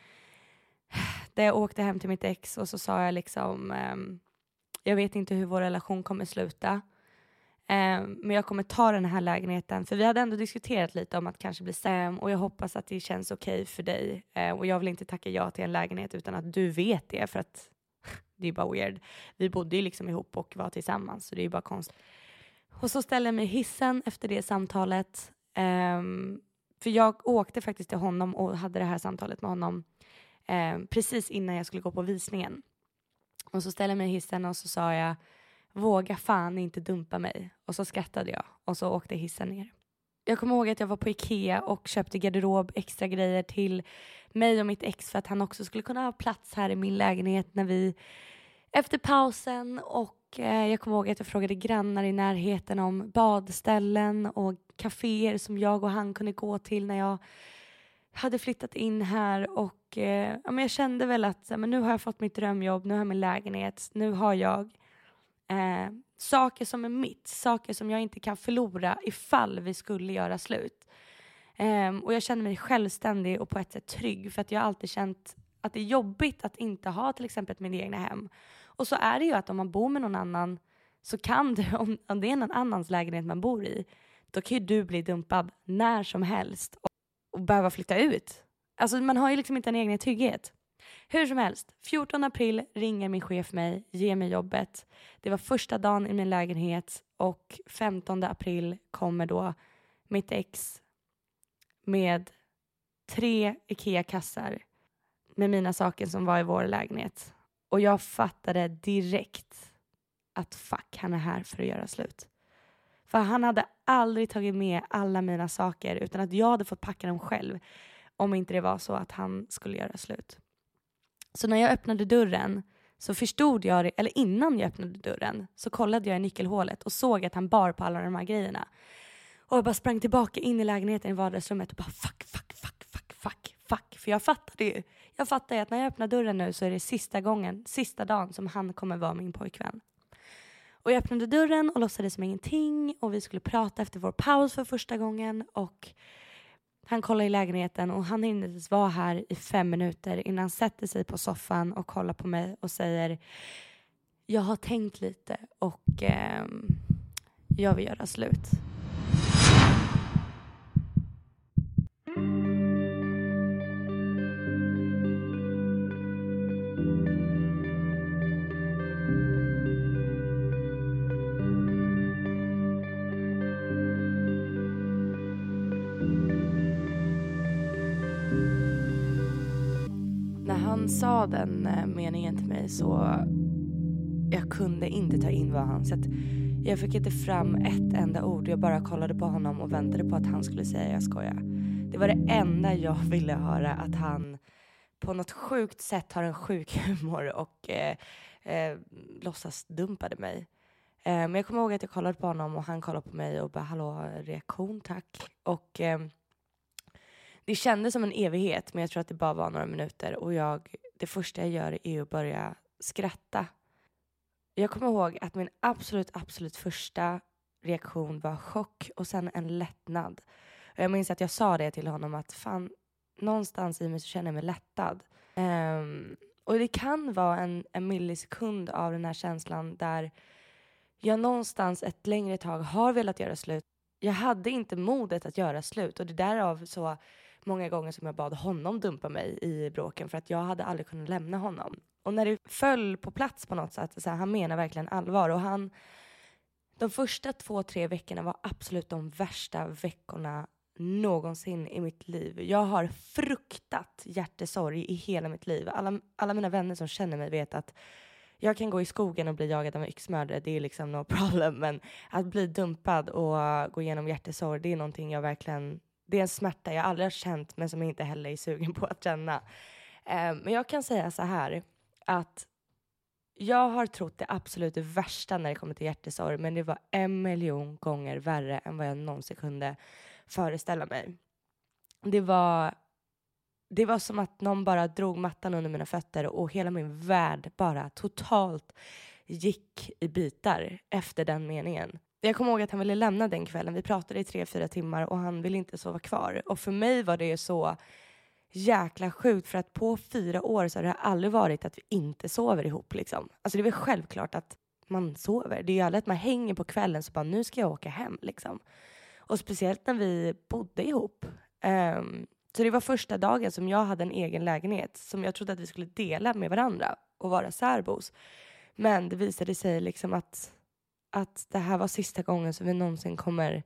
Där jag åkte hem till mitt ex och så sa jag liksom um, jag vet inte hur vår relation kommer sluta. Ehm, men jag kommer ta den här lägenheten för vi hade ändå diskuterat lite om att kanske bli Sam och jag hoppas att det känns okej okay för dig ehm, och jag vill inte tacka ja till en lägenhet utan att du vet det för att det är bara weird. Vi bodde ju liksom ihop och var tillsammans så det är ju bara konstigt. Och så ställde jag mig i hissen efter det samtalet Um, för jag åkte faktiskt till honom och hade det här samtalet med honom um, precis innan jag skulle gå på visningen. Och så ställde jag mig i hissen och så sa jag våga fan inte dumpa mig. Och så skrattade jag och så åkte hissen ner. Jag kommer ihåg att jag var på Ikea och köpte garderob, extra grejer till mig och mitt ex för att han också skulle kunna ha plats här i min lägenhet när vi efter pausen och eh, jag kommer ihåg att jag frågade grannar i närheten om badställen och kaféer som jag och han kunde gå till när jag hade flyttat in här och eh, ja, men jag kände väl att men nu har jag fått mitt drömjobb, nu har jag min lägenhet, nu har jag Eh, saker som är mitt, saker som jag inte kan förlora ifall vi skulle göra slut. Um, och jag känner mig självständig och på ett sätt trygg för att jag har alltid känt att det är jobbigt att inte ha till exempel mitt egna hem. Och så är det ju att om man bor med någon annan så kan du, om, om det är någon annans lägenhet man bor i, då kan ju du bli dumpad när som helst och, och behöva flytta ut. Alltså man har ju liksom inte en egen trygghet. Hur som helst, 14 april ringer min chef mig, ger mig jobbet. Det var första dagen i min lägenhet och 15 april kommer då mitt ex med tre IKEA-kassar med mina saker som var i vår lägenhet. Och jag fattade direkt att fuck, han är här för att göra slut. För han hade aldrig tagit med alla mina saker utan att jag hade fått packa dem själv om inte det var så att han skulle göra slut. Så när jag öppnade dörren så förstod jag, eller innan jag öppnade dörren så kollade jag i nyckelhålet och såg att han bar på alla de här grejerna. Och jag bara sprang tillbaka in i lägenheten i vardagsrummet och bara fuck, fuck, fuck, fuck, fuck, fuck. För jag fattade ju. Jag fattar ju att när jag öppnar dörren nu så är det sista gången, sista dagen som han kommer vara min pojkvän. Och jag öppnade dörren och låtsades som ingenting och vi skulle prata efter vår paus för första gången och han kollar i lägenheten och han hinner inte ens vara här i fem minuter innan han sätter sig på soffan och kollar på mig och säger jag har tänkt lite och eh, jag vill göra slut. Sa den eh, meningen till mig så jag kunde inte ta in vad han sa. Jag fick inte fram ett enda ord. Jag bara kollade på honom och väntade på att han skulle säga jag skojar. Det var det enda jag ville höra att han på något sjukt sätt har en sjuk humor och eh, eh, låtsas dumpade mig. Eh, men jag kommer ihåg att jag kollade på honom och han kollade på mig och bara hallå reaktion tack. Och eh, det kändes som en evighet men jag tror att det bara var några minuter och jag, det första jag gör är att börja skratta. Jag kommer ihåg att min absolut, absolut första reaktion var chock och sen en lättnad. Och jag minns att jag sa det till honom att fan, någonstans i mig så känner jag mig lättad. Um, och det kan vara en, en millisekund av den här känslan där jag någonstans ett längre tag har velat göra slut. Jag hade inte modet att göra slut och det är därav så många gånger som jag bad honom dumpa mig i bråken för att jag hade aldrig kunnat lämna honom. Och när det föll på plats på något sätt, så här, han menar verkligen allvar och han de första två, tre veckorna var absolut de värsta veckorna någonsin i mitt liv. Jag har fruktat hjärtesorg i hela mitt liv. Alla, alla mina vänner som känner mig vet att jag kan gå i skogen och bli jagad av en yxmördare, det är liksom no problem. Men att bli dumpad och gå igenom hjärtesorg, det är någonting jag verkligen, det är en smärta jag aldrig har känt men som jag inte heller är sugen på att känna. Eh, men jag kan säga så här, att jag har trott det absolut värsta när det kommer till hjärtesorg, men det var en miljon gånger värre än vad jag någonsin kunde föreställa mig. Det var, det var som att någon bara drog mattan under mina fötter och hela min värld bara totalt gick i bitar efter den meningen. Jag kommer ihåg att han ville lämna den kvällen. Vi pratade i tre, fyra timmar och han ville inte sova kvar. Och för mig var det så jäkla sjukt för att på fyra år så har det aldrig varit att vi inte sover ihop liksom. Alltså det är väl självklart att man sover. Det är ju aldrig att man hänger på kvällen så bara nu ska jag åka hem liksom. Och speciellt när vi bodde ihop. Um, så det var första dagen som jag hade en egen lägenhet som jag trodde att vi skulle dela med varandra och vara särbos. Men det visade sig liksom att, att det här var sista gången som vi någonsin kommer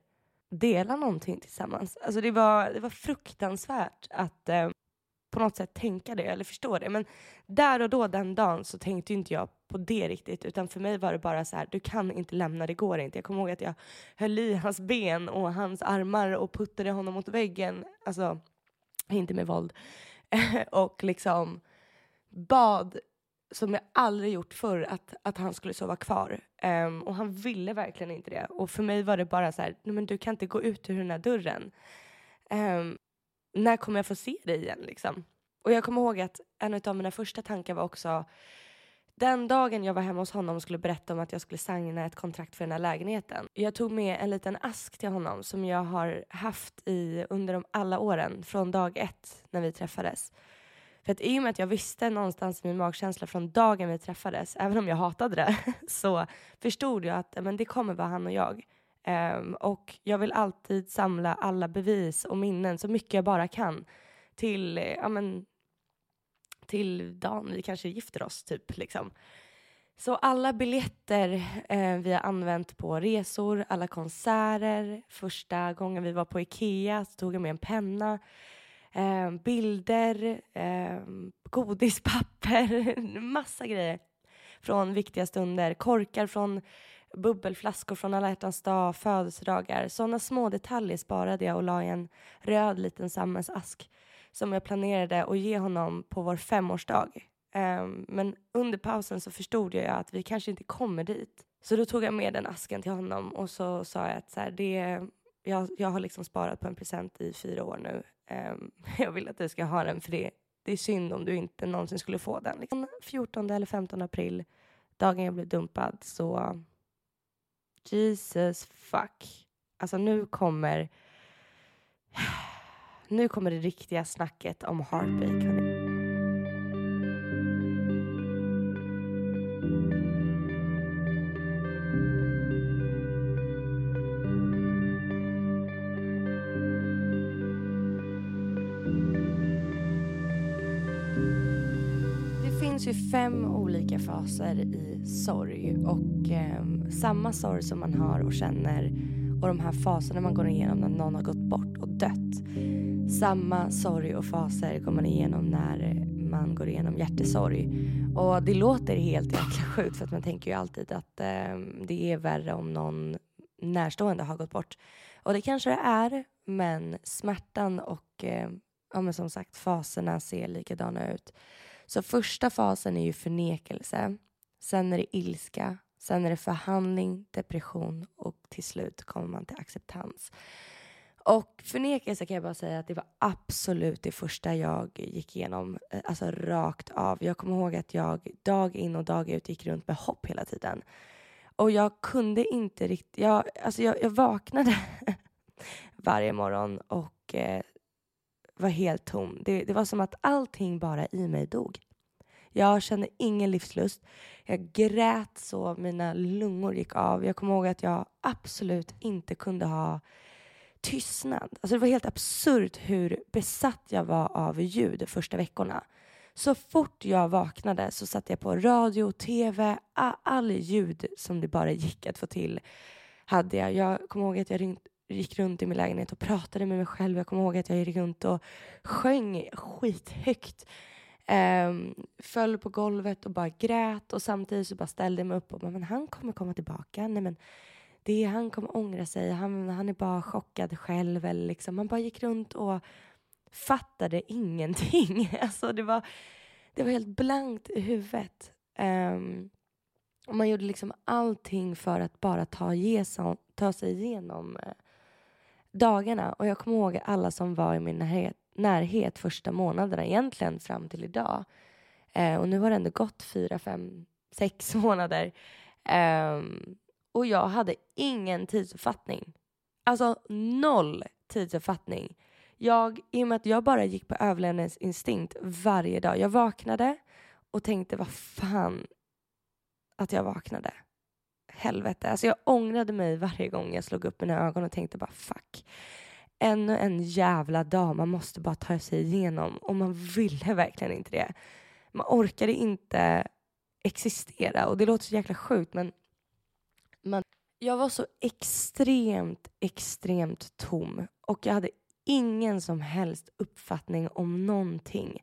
dela någonting tillsammans. Alltså det var, det var fruktansvärt att eh, på något sätt tänka det eller förstå det. Men där och då den dagen så tänkte inte jag på det riktigt utan för mig var det bara så här, du kan inte lämna, det går inte. Jag kommer ihåg att jag höll i hans ben och hans armar och puttade honom mot väggen. Alltså, inte med våld. och liksom bad som jag aldrig gjort förr att, att han skulle sova kvar. Um, och han ville verkligen inte det. Och för mig var det bara så här, men du kan inte gå ut ur den här dörren. Um, när kommer jag få se dig igen liksom? Och jag kommer ihåg att en av mina första tankar var också den dagen jag var hemma hos honom och skulle berätta om att jag skulle signa ett kontrakt för den här lägenheten. Jag tog med en liten ask till honom som jag har haft i under de alla åren från dag ett när vi träffades. För att i och med att jag visste någonstans i min magkänsla från dagen vi träffades, även om jag hatade det, så förstod jag att men det kommer vara han och jag. Um, och jag vill alltid samla alla bevis och minnen så mycket jag bara kan till, ja men, till dagen vi kanske gifter oss typ liksom. Så alla biljetter eh, vi har använt på resor, alla konserter, första gången vi var på Ikea så tog jag med en penna eh, bilder, eh, godispapper, massa grejer från viktiga stunder. Korkar från bubbelflaskor från alla hjärtans dag, födelsedagar. Sådana små detaljer sparade jag och la i en röd liten sammetsask som jag planerade att ge honom på vår femårsdag. Um, men under pausen så förstod jag att vi kanske inte kommer dit. Så då tog jag med den asken till honom och så sa jag att så här, det, jag, jag har liksom sparat på en present i fyra år nu. Um, jag vill att du ska ha den för det, det är synd om du inte någonsin skulle få den. Liksom 14 eller 15 april, dagen jag blev dumpad, så Jesus fuck. Alltså nu kommer nu kommer det riktiga snacket om heartbreak. Fem olika faser i sorg och eh, samma sorg som man har och känner och de här faserna man går igenom när någon har gått bort och dött. Samma sorg och faser går man igenom när man går igenom hjärtesorg. Och det låter helt jäkla sjukt för att man tänker ju alltid att eh, det är värre om någon närstående har gått bort. Och det kanske det är, men smärtan och eh, ja, men som sagt faserna ser likadana ut. Så första fasen är ju förnekelse. Sen är det ilska. Sen är det förhandling, depression och till slut kommer man till acceptans. Och förnekelse kan jag bara säga att det var absolut det första jag gick igenom, eh, alltså rakt av. Jag kommer ihåg att jag dag in och dag ut gick runt med hopp hela tiden. Och jag kunde inte riktigt, jag, alltså jag, jag vaknade varje morgon och eh, var helt tom. Det, det var som att allting bara i mig dog. Jag kände ingen livslust. Jag grät så mina lungor gick av. Jag kommer ihåg att jag absolut inte kunde ha tystnad. Alltså det var helt absurt hur besatt jag var av ljud de första veckorna. Så fort jag vaknade så satte jag på radio, tv, all ljud som det bara gick att få till hade jag. Jag kommer ihåg att jag ringt, gick runt i min lägenhet och pratade med mig själv. Jag kommer ihåg att jag gick runt och sjöng skithögt. Um, föll på golvet och bara grät och samtidigt så bara ställde jag mig upp och bara, men han kommer komma tillbaka. Nej, men det, han kommer ångra sig. Han, han är bara chockad själv. Eller liksom. Man bara gick runt och fattade ingenting. Alltså det var, det var helt blankt i huvudet. Um, och man gjorde liksom allting för att bara ta, ge, ta sig igenom eh, dagarna. Och jag kommer ihåg alla som var i min närhet, närhet första månaderna, egentligen fram till idag. Eh, och nu har det ändå gått fyra, fem, sex månader. Eh, och jag hade ingen tidsuppfattning. Alltså noll tidsuppfattning. Jag, I och med att jag bara gick på överlevnadsinstinkt varje dag. Jag vaknade och tänkte vad fan att jag vaknade. Helvete. Alltså jag ångrade mig varje gång jag slog upp mina ögon och tänkte bara fuck. Ännu en jävla dag man måste bara ta sig igenom och man ville verkligen inte det. Man orkade inte existera och det låter så jäkla sjukt men man, jag var så extremt, extremt tom och jag hade ingen som helst uppfattning om någonting.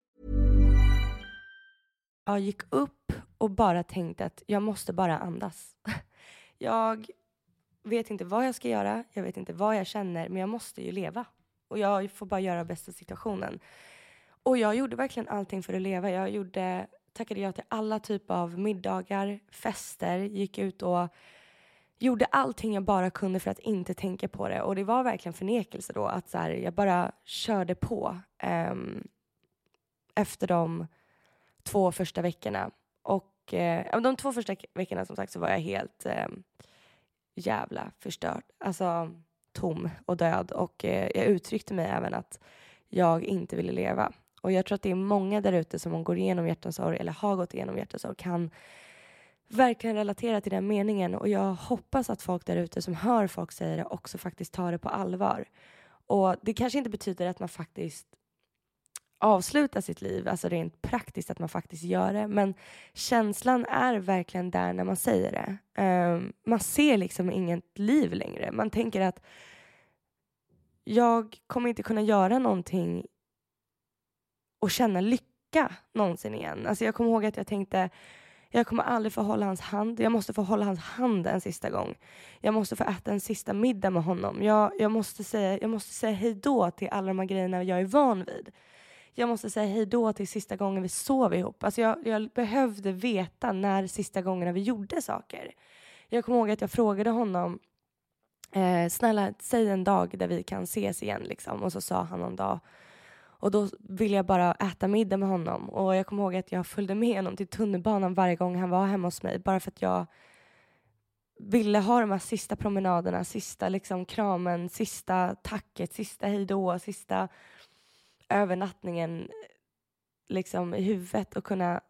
Jag gick upp och bara tänkte att jag måste bara andas. Jag vet inte vad jag ska göra, jag vet inte vad jag känner, men jag måste ju leva. Och jag får bara göra bästa situationen. Och jag gjorde verkligen allting för att leva. Jag gjorde, tackade ja till alla typer av middagar, fester, gick ut och gjorde allting jag bara kunde för att inte tänka på det. Och det var verkligen förnekelse då. Att så här, jag bara körde på Um, efter de två första veckorna. Och eh, de två första veckorna som sagt så var jag helt eh, jävla förstörd. Alltså tom och död. Och eh, jag uttryckte mig även att jag inte ville leva. Och jag tror att det är många där ute som går igenom hjärtasorg eller har gått igenom hjärtasorg kan verkligen relatera till den meningen och jag hoppas att folk där ute som hör folk säga det också faktiskt tar det på allvar. Och det kanske inte betyder att man faktiskt avsluta sitt liv, alltså rent praktiskt att man faktiskt gör det, men känslan är verkligen där när man säger det. Um, man ser liksom inget liv längre. Man tänker att jag kommer inte kunna göra någonting och känna lycka någonsin igen. Alltså jag kommer ihåg att jag tänkte jag kommer aldrig få hålla hans hand. Jag måste få hålla hans hand en sista gång. Jag måste få äta en sista middag med honom. Jag, jag, måste, säga, jag måste säga hej då till alla de här grejerna jag är van vid. Jag måste säga hej då till sista gången vi sov ihop. Alltså jag, jag behövde veta när sista gångerna vi gjorde saker. Jag kommer ihåg att jag frågade honom eh, snälla säg en dag där vi kan ses igen liksom. Och så sa han någon dag och då ville jag bara äta middag med honom. Och jag kommer ihåg att jag följde med honom till tunnelbanan varje gång han var hemma hos mig. Bara för att jag ville ha de här sista promenaderna, sista liksom kramen, sista tacket, sista hejdå, sista övernattningen liksom i huvudet och kunna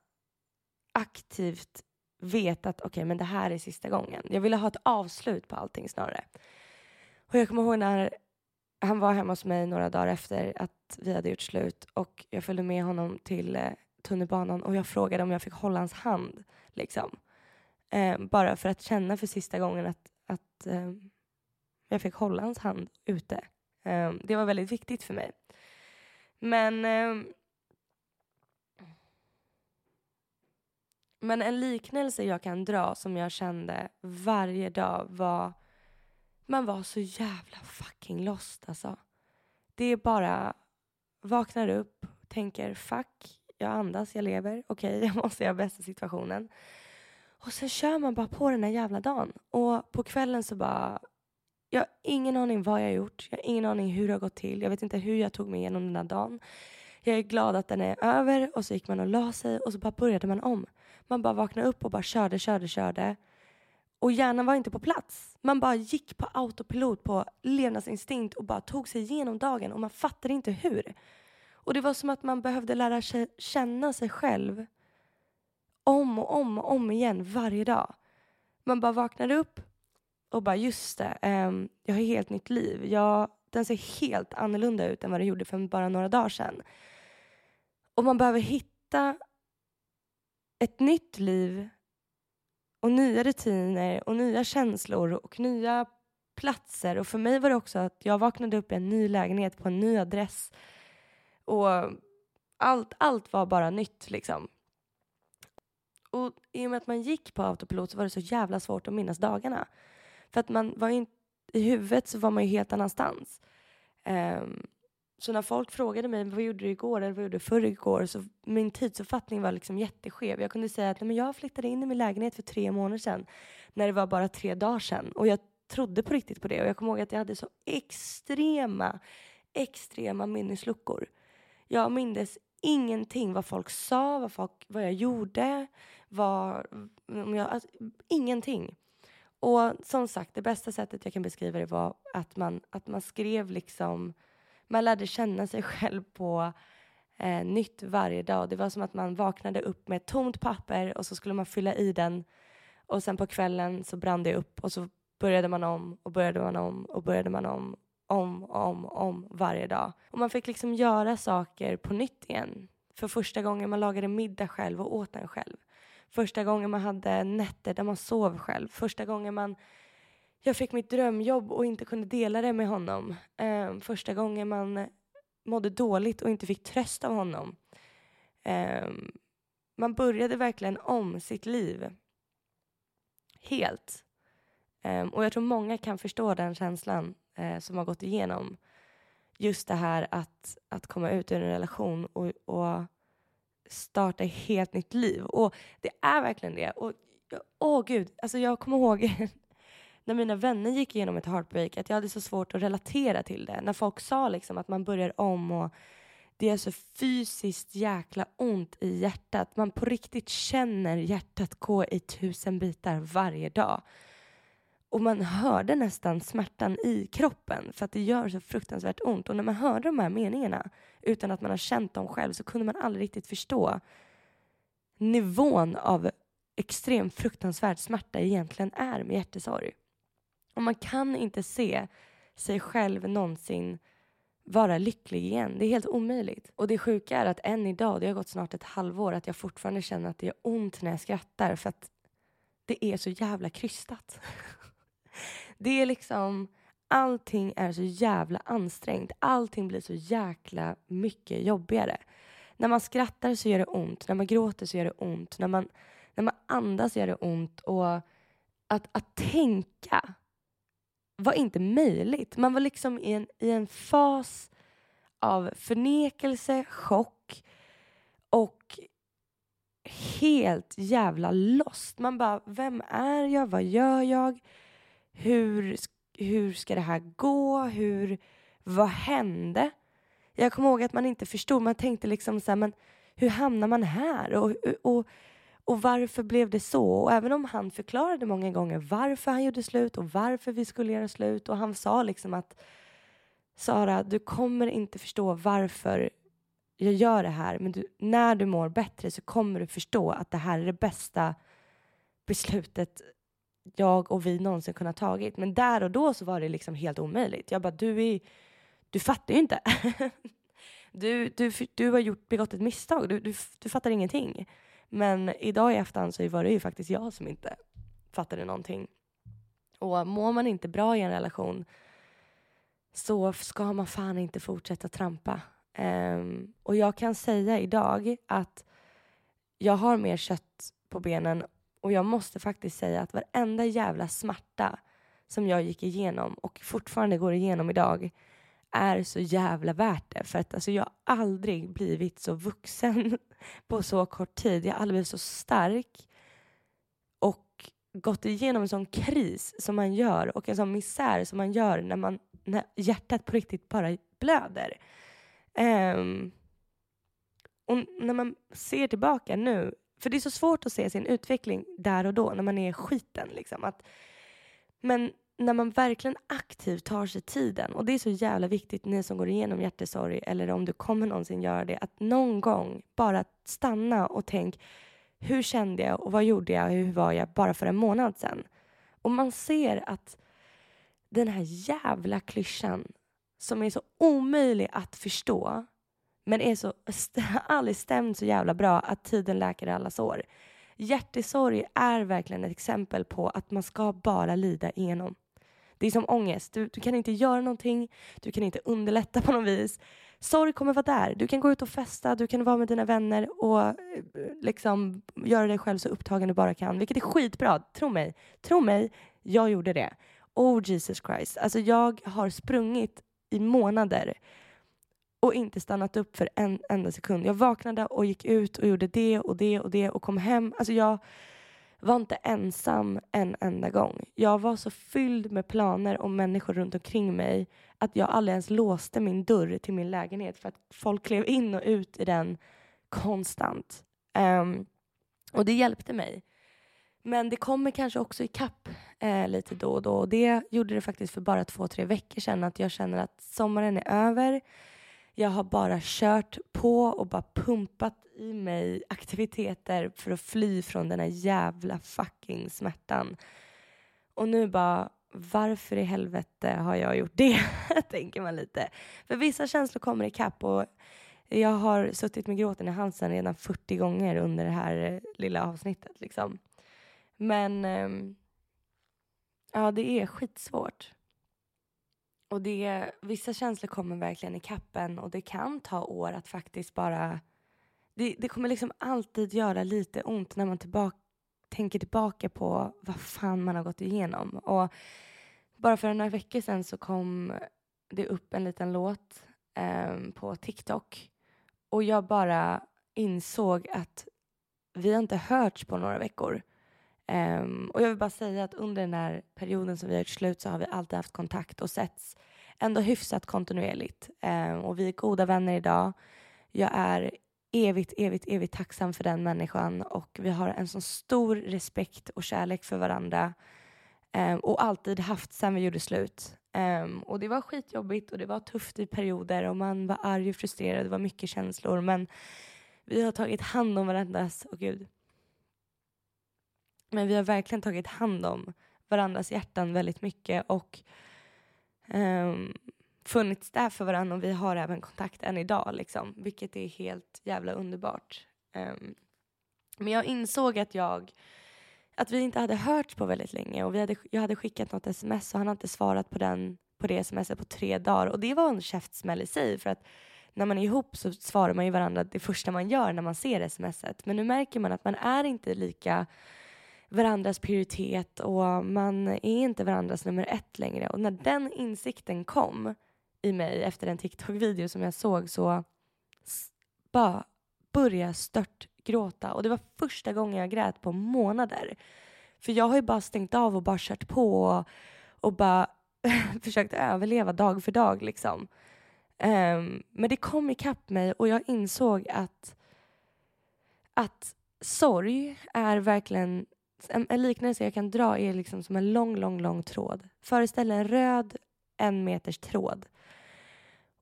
aktivt veta att okej, okay, men det här är sista gången. Jag ville ha ett avslut på allting snarare. Och jag kommer ihåg när han var hemma hos mig några dagar efter att vi hade gjort slut och jag följde med honom till eh, tunnelbanan och jag frågade om jag fick hålla hans hand. Liksom. Eh, bara för att känna för sista gången att, att eh, jag fick hålla hans hand ute. Eh, det var väldigt viktigt för mig. Men eh, Men en liknelse jag kan dra som jag kände varje dag var man var så jävla fucking lost alltså. Det är bara vaknar upp, tänker fuck, jag andas, jag lever, okej, okay, jag måste göra bästa situationen. Och sen kör man bara på den här jävla dagen. Och på kvällen så bara, jag har ingen aning vad jag har gjort, jag har ingen aning hur det har gått till, jag vet inte hur jag tog mig igenom den här dagen. Jag är glad att den är över och så gick man och la sig och så bara började man om. Man bara vaknade upp och bara körde, körde, körde. Och hjärnan var inte på plats. Man bara gick på autopilot på levnadsinstinkt och bara tog sig igenom dagen och man fattade inte hur. Och det var som att man behövde lära sig känna sig själv om och om och om igen varje dag. Man bara vaknade upp och bara just det, um, jag har helt nytt liv. Jag, den ser helt annorlunda ut än vad den gjorde för bara några dagar sedan. Och man behöver hitta ett nytt liv och nya rutiner och nya känslor och nya platser. Och för mig var det också att jag vaknade upp i en ny lägenhet på en ny adress. Och allt, allt var bara nytt liksom. Och i och med att man gick på autopilot så var det så jävla svårt att minnas dagarna. För att man var inte, i huvudet så var man ju helt annanstans. Um, så när folk frågade mig vad gjorde du igår eller vad gjorde du förr igår så min tidsuppfattning var liksom jätteskev. Jag kunde säga att nej, men jag flyttade in i min lägenhet för tre månader sedan när det var bara tre dagar sedan. Och jag trodde på riktigt på det och jag kommer ihåg att jag hade så extrema, extrema minnesluckor. Jag mindes ingenting vad folk sa, vad, folk, vad jag gjorde, vad, om jag, alltså, ingenting. Och som sagt, det bästa sättet jag kan beskriva det var att man, att man skrev liksom man lärde känna sig själv på eh, nytt varje dag. Det var som att man vaknade upp med ett tomt papper och så skulle man fylla i den och sen på kvällen så brann det upp och så började man om och började man om och började man om om, om, om varje dag. Och man fick liksom göra saker på nytt igen. För första gången man lagade middag själv och åt den själv. Första gången man hade nätter där man sov själv. Första gången man jag fick mitt drömjobb och inte kunde dela det med honom. Eh, första gången man mådde dåligt och inte fick tröst av honom. Eh, man började verkligen om sitt liv. Helt. Eh, och jag tror många kan förstå den känslan eh, som har gått igenom just det här att, att komma ut ur en relation och, och starta ett helt nytt liv. Och det är verkligen det. Och åh gud, alltså jag kommer ihåg när mina vänner gick igenom ett heartbreak att jag hade så svårt att relatera till det. När folk sa liksom att man börjar om och det är så fysiskt jäkla ont i hjärtat. Man på riktigt känner hjärtat gå i tusen bitar varje dag. Och man hörde nästan smärtan i kroppen för att det gör så fruktansvärt ont. Och när man hörde de här meningarna utan att man har känt dem själv så kunde man aldrig riktigt förstå nivån av extrem fruktansvärd smärta egentligen är med hjärtesorg. Och man kan inte se sig själv någonsin vara lycklig igen. Det är helt omöjligt. Och det sjuka är att än idag, det har gått snart ett halvår, att jag fortfarande känner att det gör ont när jag skrattar för att det är så jävla krystat. det är liksom, allting är så jävla ansträngt. Allting blir så jäkla mycket jobbigare. När man skrattar så gör det ont, när man gråter så gör det ont, när man, när man andas gör det ont och att, att tänka var inte möjligt. Man var liksom i en, i en fas av förnekelse, chock och helt jävla lost. Man bara, vem är jag? Vad gör jag? Hur, hur ska det här gå? Hur, vad hände? Jag kommer ihåg att man inte förstod. Man tänkte liksom så här, men hur hamnar man här? Och, och, och varför blev det så? Och även om han förklarade många gånger varför han gjorde slut och varför vi skulle göra slut och han sa liksom att Sara, du kommer inte förstå varför jag gör det här men du, när du mår bättre så kommer du förstå att det här är det bästa beslutet jag och vi någonsin kunnat tagit. Men där och då så var det liksom helt omöjligt. Jag bara, du är, du fattar ju inte. du, du, du har gjort, begått ett misstag, du, du, du fattar ingenting. Men idag i efterhand så var det ju faktiskt jag som inte fattade någonting. Och mår man inte bra i en relation så ska man fan inte fortsätta trampa. Um, och jag kan säga idag att jag har mer kött på benen och jag måste faktiskt säga att varenda jävla smärta som jag gick igenom och fortfarande går igenom idag är så jävla värt det. För att alltså, jag har aldrig blivit så vuxen på så kort tid. Jag har aldrig blivit så stark och gått igenom en sån kris som man gör och en sån misär som man gör när, man, när hjärtat på riktigt bara blöder. Um, och när man ser tillbaka nu, för det är så svårt att se sin utveckling där och då när man är i skiten. Liksom. Att, men när man verkligen aktivt tar sig tiden och det är så jävla viktigt ni som går igenom hjärtesorg eller om du kommer någonsin göra det att någon gång bara stanna och tänk hur kände jag och vad gjorde jag och hur var jag bara för en månad sedan? Och man ser att den här jävla klyschan som är så omöjlig att förstå men är så, aldrig stämt så jävla bra att tiden läker alla sår. Hjärtesorg är verkligen ett exempel på att man ska bara lida igenom. Det är som ångest. Du, du kan inte göra någonting, du kan inte underlätta på något vis. Sorg kommer vara där. Du kan gå ut och festa, du kan vara med dina vänner och eh, liksom göra dig själv så upptagen du bara kan, vilket är skitbra. Tro mig. Tro mig, jag gjorde det. Oh Jesus Christ. Alltså jag har sprungit i månader och inte stannat upp för en enda sekund. Jag vaknade och gick ut och gjorde det och det och det och kom hem. Alltså jag var inte ensam en enda gång. Jag var så fylld med planer och människor runt omkring mig att jag aldrig ens låste min dörr till min lägenhet för att folk klev in och ut i den konstant. Um, och det hjälpte mig. Men det kommer kanske också ikapp eh, lite då och då. Och det gjorde det faktiskt för bara två, tre veckor sedan att jag känner att sommaren är över. Jag har bara kört på och bara pumpat i mig aktiviteter för att fly från den här jävla fucking smärtan. Och nu bara, varför i helvete har jag gjort det? tänker man lite. För vissa känslor kommer ikapp och jag har suttit med gråten i halsen redan 40 gånger under det här eh, lilla avsnittet. Liksom. Men ehm, ja, det är skitsvårt. Och det, vissa känslor kommer verkligen i kappen och det kan ta år att faktiskt bara... Det, det kommer liksom alltid göra lite ont när man tillbaka, tänker tillbaka på vad fan man har gått igenom. Och bara för några veckor sedan så kom det upp en liten låt eh, på TikTok och jag bara insåg att vi har inte hörts på några veckor. Um, och jag vill bara säga att under den här perioden som vi har gjort slut så har vi alltid haft kontakt och setts ändå hyfsat kontinuerligt. Um, och vi är goda vänner idag. Jag är evigt, evigt, evigt tacksam för den människan och vi har en så stor respekt och kärlek för varandra um, och alltid haft sen vi gjorde slut. Och det var skitjobbigt och det var tufft i perioder och man var arg och frustrerad. Det var mycket känslor men vi har tagit hand om varandras, och gud. Men vi har verkligen tagit hand om varandras hjärtan väldigt mycket och um, funnits där för varandra och vi har även kontakt än idag liksom, vilket är helt jävla underbart. Um, men jag insåg att jag att vi inte hade hört på väldigt länge och vi hade, jag hade skickat något sms och han hade inte svarat på, den, på det smset på tre dagar och det var en käftsmäll i sig för att när man är ihop så svarar man ju varandra det första man gör när man ser smset men nu märker man att man är inte lika varandras prioritet och man är inte varandras nummer ett längre. Och när den insikten kom i mig efter en TikTok-video som jag såg så bara började jag stört gråta. Och det var första gången jag grät på månader. För jag har ju bara stängt av och bara kört på och, och bara försökt överleva dag för dag liksom. Um, men det kom ikapp mig och jag insåg att, att sorg är verkligen en, en liknelse jag kan dra är liksom som en lång, lång, lång tråd. Föreställ en röd en meters tråd.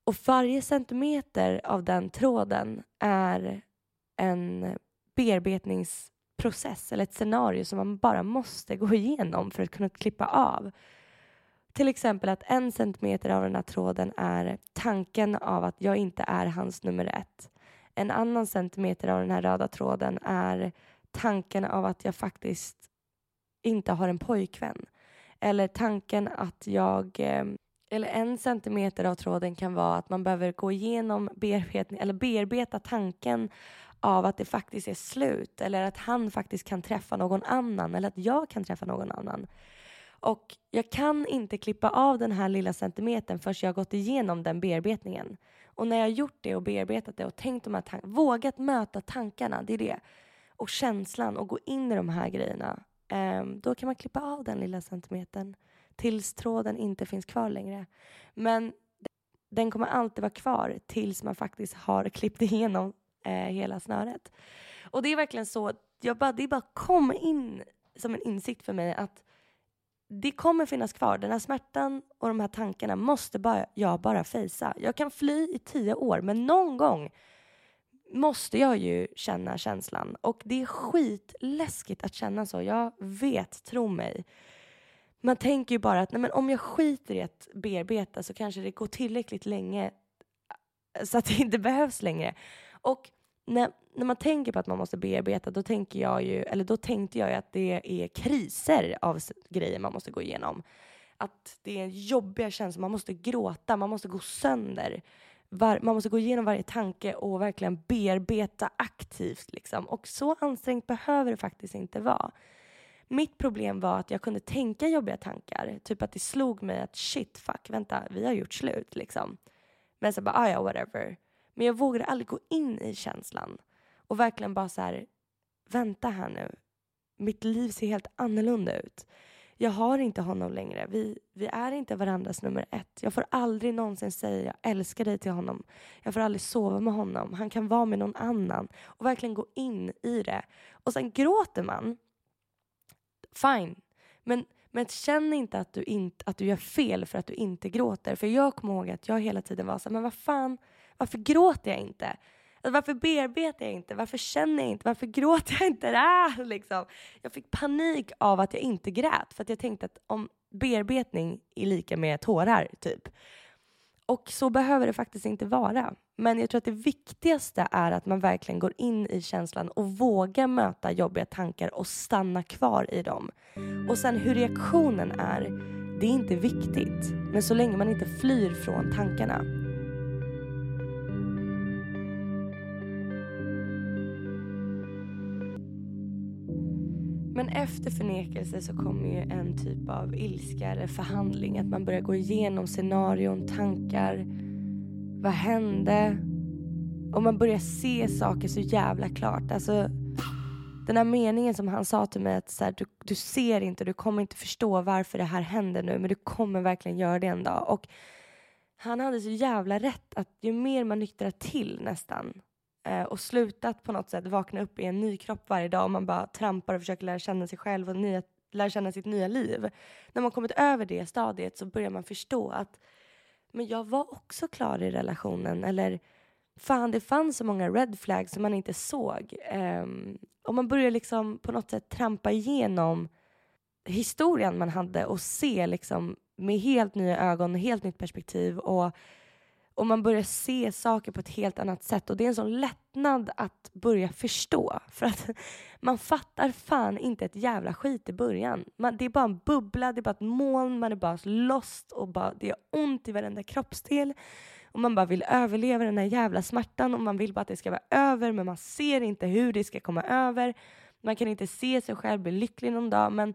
Och varje centimeter av den tråden är en bearbetningsprocess eller ett scenario som man bara måste gå igenom för att kunna klippa av. Till exempel att en centimeter av den här tråden är tanken av att jag inte är hans nummer ett. En annan centimeter av den här röda tråden är tanken av att jag faktiskt inte har en pojkvän. Eller tanken att jag... Eh, eller en centimeter av tråden kan vara att man behöver gå igenom bearbetning, eller bearbeta tanken av att det faktiskt är slut eller att han faktiskt kan träffa någon annan eller att jag kan träffa någon annan. Och jag kan inte klippa av den här lilla centimetern förrän jag har gått igenom den bearbetningen. Och när jag har gjort det och bearbetat det och tänkt de här tankarna, vågat möta tankarna, det är det och känslan och gå in i de här grejerna, eh, då kan man klippa av den lilla centimetern tills tråden inte finns kvar längre. Men den kommer alltid vara kvar tills man faktiskt har klippt igenom eh, hela snöret. Och det är verkligen så, jag bara, det bara kom in som en insikt för mig att det kommer finnas kvar. Den här smärtan och de här tankarna måste bara, jag bara fejsa. Jag kan fly i tio år, men någon gång måste jag ju känna känslan. Och det är skitläskigt att känna så. Jag vet, tro mig. Man tänker ju bara att nej, men om jag skiter i att bearbeta så kanske det går tillräckligt länge så att det inte behövs längre. Och när, när man tänker på att man måste bearbeta, då tänker jag ju, eller då tänkte jag ju att det är kriser av grejer man måste gå igenom. Att det är jobbiga känslor, man måste gråta, man måste gå sönder var, man måste gå igenom varje tanke och verkligen bearbeta aktivt. Liksom. Och så ansträngt behöver det faktiskt inte vara. Mitt problem var att jag kunde tänka jobbiga tankar. Typ att det slog mig att shit, fuck, vänta, vi har gjort slut liksom. Men så bara, ah, ja, whatever. Men jag vågade aldrig gå in i känslan och verkligen bara så här, vänta här nu. Mitt liv ser helt annorlunda ut jag har inte honom längre. Vi, vi är inte varandras nummer ett. Jag får aldrig någonsin säga jag älskar dig till honom. Jag får aldrig sova med honom. Han kan vara med någon annan och verkligen gå in i det. Och sen gråter man. Fine. Men, men känn inte att du, inte att du gör fel för att du inte gråter. För jag kommer ihåg att jag hela tiden var så men vad fan, varför gråter jag inte? Alltså, varför bearbetar jag inte? Varför känner jag inte? Varför gråter jag inte? Ah, liksom. Jag fick panik av att jag inte grät för att jag tänkte att om bearbetning är lika med tårar, typ. Och så behöver det faktiskt inte vara. Men jag tror att det viktigaste är att man verkligen går in i känslan och vågar möta jobbiga tankar och stanna kvar i dem. Och sen hur reaktionen är, det är inte viktigt. Men så länge man inte flyr från tankarna Men efter förnekelse så kommer ju en typ av ilska eller förhandling. Att man börjar gå igenom scenarion, tankar. Vad hände? Och man börjar se saker så jävla klart. Alltså, den här meningen som han sa till mig att så här, du, du ser inte, du kommer inte förstå varför det här händer nu men du kommer verkligen göra det en dag. Och han hade så jävla rätt att ju mer man nyktrar till nästan eh, och slutat på något sätt vakna upp i en ny kropp varje dag och man bara trampar och försöker lära känna sig själv och nya, lära känna sitt nya liv. När man kommit över det stadiet så börjar man förstå att men jag var också klar i relationen eller fan det fanns så många red flags som man inte såg. Um, och man börjar liksom på något sätt trampa igenom historien man hade och se liksom med helt nya ögon och helt nytt perspektiv och, och man börjar se saker på ett helt annat sätt och det är en sån lättnad att börja förstå för att man fattar fan inte ett jävla skit i början. Man, det är bara en bubbla, det är bara ett moln, man är bara lost och bara, det gör ont i varenda kroppsdel och man bara vill överleva den här jävla smärtan och man vill bara att det ska vara över men man ser inte hur det ska komma över. Man kan inte se sig själv bli lycklig någon dag men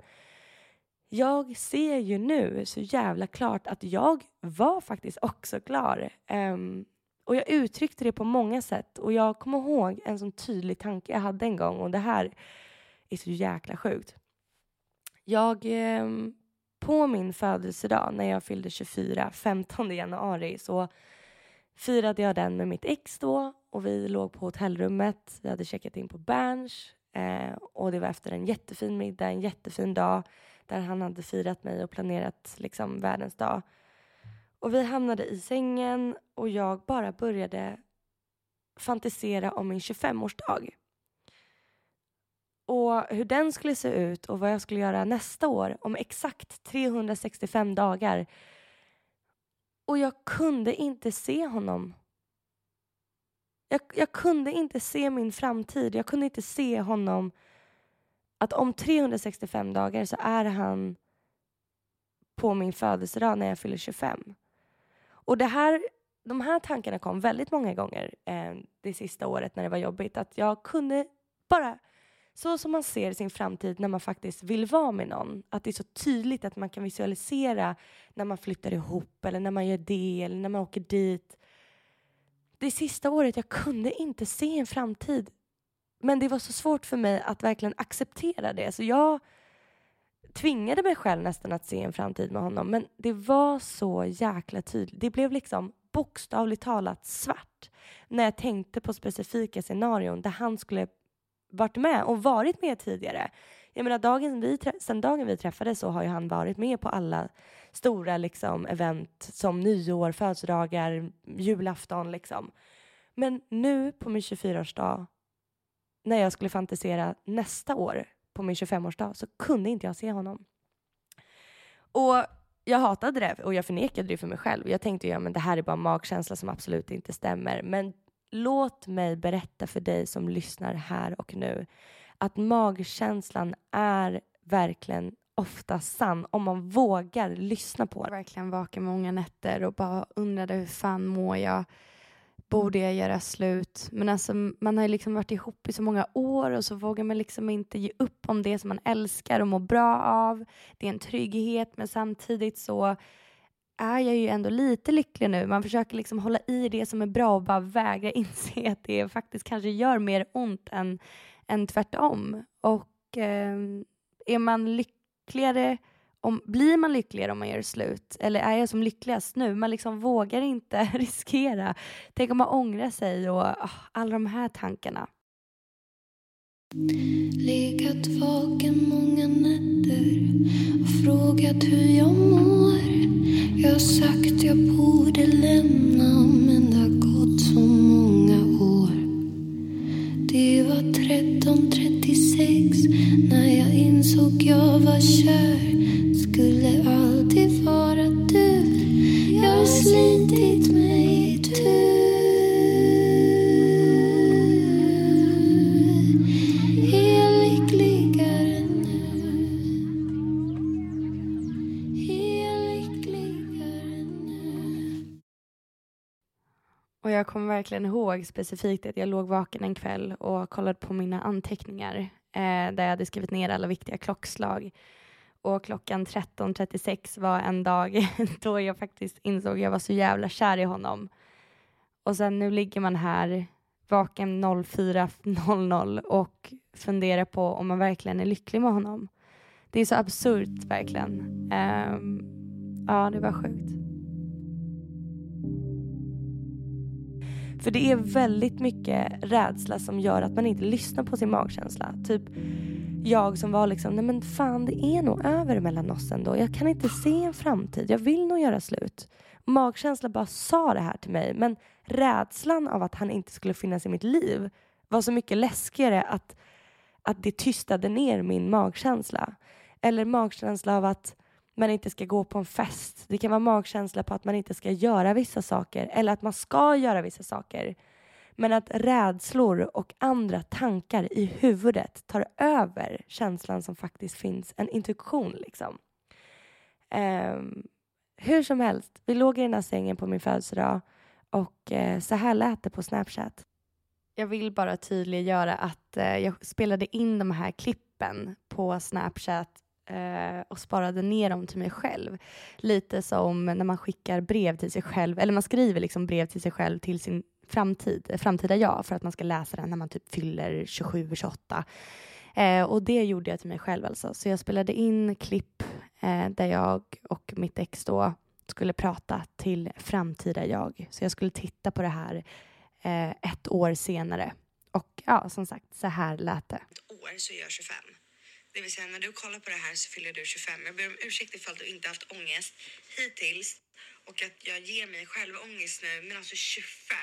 jag ser ju nu så jävla klart att jag var faktiskt också klar. Um, och jag uttryckte det på många sätt och jag kommer ihåg en sån tydlig tanke jag hade en gång och det här är så jäkla sjukt. Jag, um, på min födelsedag när jag fyllde 24, 15 januari, så firade jag den med mitt ex då och vi låg på hotellrummet. Vi hade checkat in på Berns eh, och det var efter en jättefin middag, en jättefin dag där han hade firat mig och planerat liksom världens dag. Och vi hamnade i sängen och jag bara började fantisera om min 25-årsdag. Och hur den skulle se ut och vad jag skulle göra nästa år om exakt 365 dagar och jag kunde inte se honom. Jag, jag, kunde inte se min framtid. Jag kunde inte se honom att om 365 dagar så är han på min födelsedag när jag fyller 25. Och det här, de här tankarna kom väldigt många gånger eh, det sista året när det var jobbigt. Att jag kunde bara så som man ser sin framtid när man faktiskt vill vara med någon. Att det är så tydligt att man kan visualisera när man flyttar ihop eller när man gör det eller när man åker dit. Det sista året jag kunde inte se en framtid. Men det var så svårt för mig att verkligen acceptera det. Så jag tvingade mig själv nästan att se en framtid med honom. Men det var så jäkla tydligt. Det blev liksom bokstavligt talat svart när jag tänkte på specifika scenarion där han skulle varit med och varit med tidigare. Jag menar, dagen vi, sen dagen vi träffades så har ju han varit med på alla stora liksom, event som nyår, födelsedagar, julafton. Liksom. Men nu på min 24-årsdag, när jag skulle fantisera nästa år på min 25-årsdag, så kunde inte jag se honom. Och jag hatade det och jag förnekade det för mig själv. Jag tänkte ja, men det här är bara magkänsla som absolut inte stämmer. Men låt mig berätta för dig som lyssnar här och nu att magkänslan är verkligen ofta sann om man vågar lyssna på den. Verkligen vaken många nätter och bara undrade hur fan mår jag? Borde jag göra slut? Men alltså man har ju liksom varit ihop i så många år och så vågar man liksom inte ge upp om det som man älskar och mår bra av. Det är en trygghet men samtidigt så är jag ju ändå lite lycklig nu. Man försöker liksom hålla i det som är bra och bara vägra inse att det faktiskt kanske gör mer ont än, än tvärtom. Och eh, är man lyckligare om, blir man lyckligare om man gör slut? Eller är jag som lyckligast nu? Man liksom vågar inte riskera. Tänk om man ångrar sig och oh, alla de här tankarna. Legat vaken många nätter och frågat hur jag mår jag har sagt jag borde lämna men det har gått så många år. Det var 13.36 när jag insåg jag var kär. Skulle alltid vara du. Jag har slitit mig tur. jag kommer verkligen ihåg specifikt att jag låg vaken en kväll och kollade på mina anteckningar eh, där jag hade skrivit ner alla viktiga klockslag. Och klockan 13.36 var en dag då jag faktiskt insåg att jag var så jävla kär i honom. Och sen nu ligger man här vaken 04.00 och funderar på om man verkligen är lycklig med honom. Det är så absurt verkligen. Um, ja, det var sjukt. För det är väldigt mycket rädsla som gör att man inte lyssnar på sin magkänsla. Typ jag som var liksom, nej men fan det är nog över mellan oss ändå. Jag kan inte se en framtid. Jag vill nog göra slut. Magkänslan bara sa det här till mig. Men rädslan av att han inte skulle finnas i mitt liv var så mycket läskigare att, att det tystade ner min magkänsla. Eller magkänsla av att man inte ska gå på en fest. Det kan vara magkänsla på att man inte ska göra vissa saker eller att man ska göra vissa saker. Men att rädslor och andra tankar i huvudet tar över känslan som faktiskt finns, en intuition liksom. Um, hur som helst, vi låg i den här sängen på min födelsedag och uh, så här lät det på Snapchat. Jag vill bara tydliggöra att uh, jag spelade in de här klippen på Snapchat eh, och sparade ner dem till mig själv. Lite som när man skickar brev till sig själv, eller man skriver liksom brev till sig själv till sin framtid, framtida jag för att man ska läsa den när man typ fyller 27, 28. Eh, och det gjorde jag till mig själv alltså. Så jag spelade in klipp eh, där jag och mitt ex då skulle prata till framtida jag. Så jag skulle titta på det här eh, ett år senare. Och ja, som sagt, så här lät det. år så är jag 25. Det vill säga när du kollar på det här så fyller du 25. Jag ber om ursäkt ifall du inte haft ångest hittills och att jag ger mig själv ångest nu. Men alltså 25.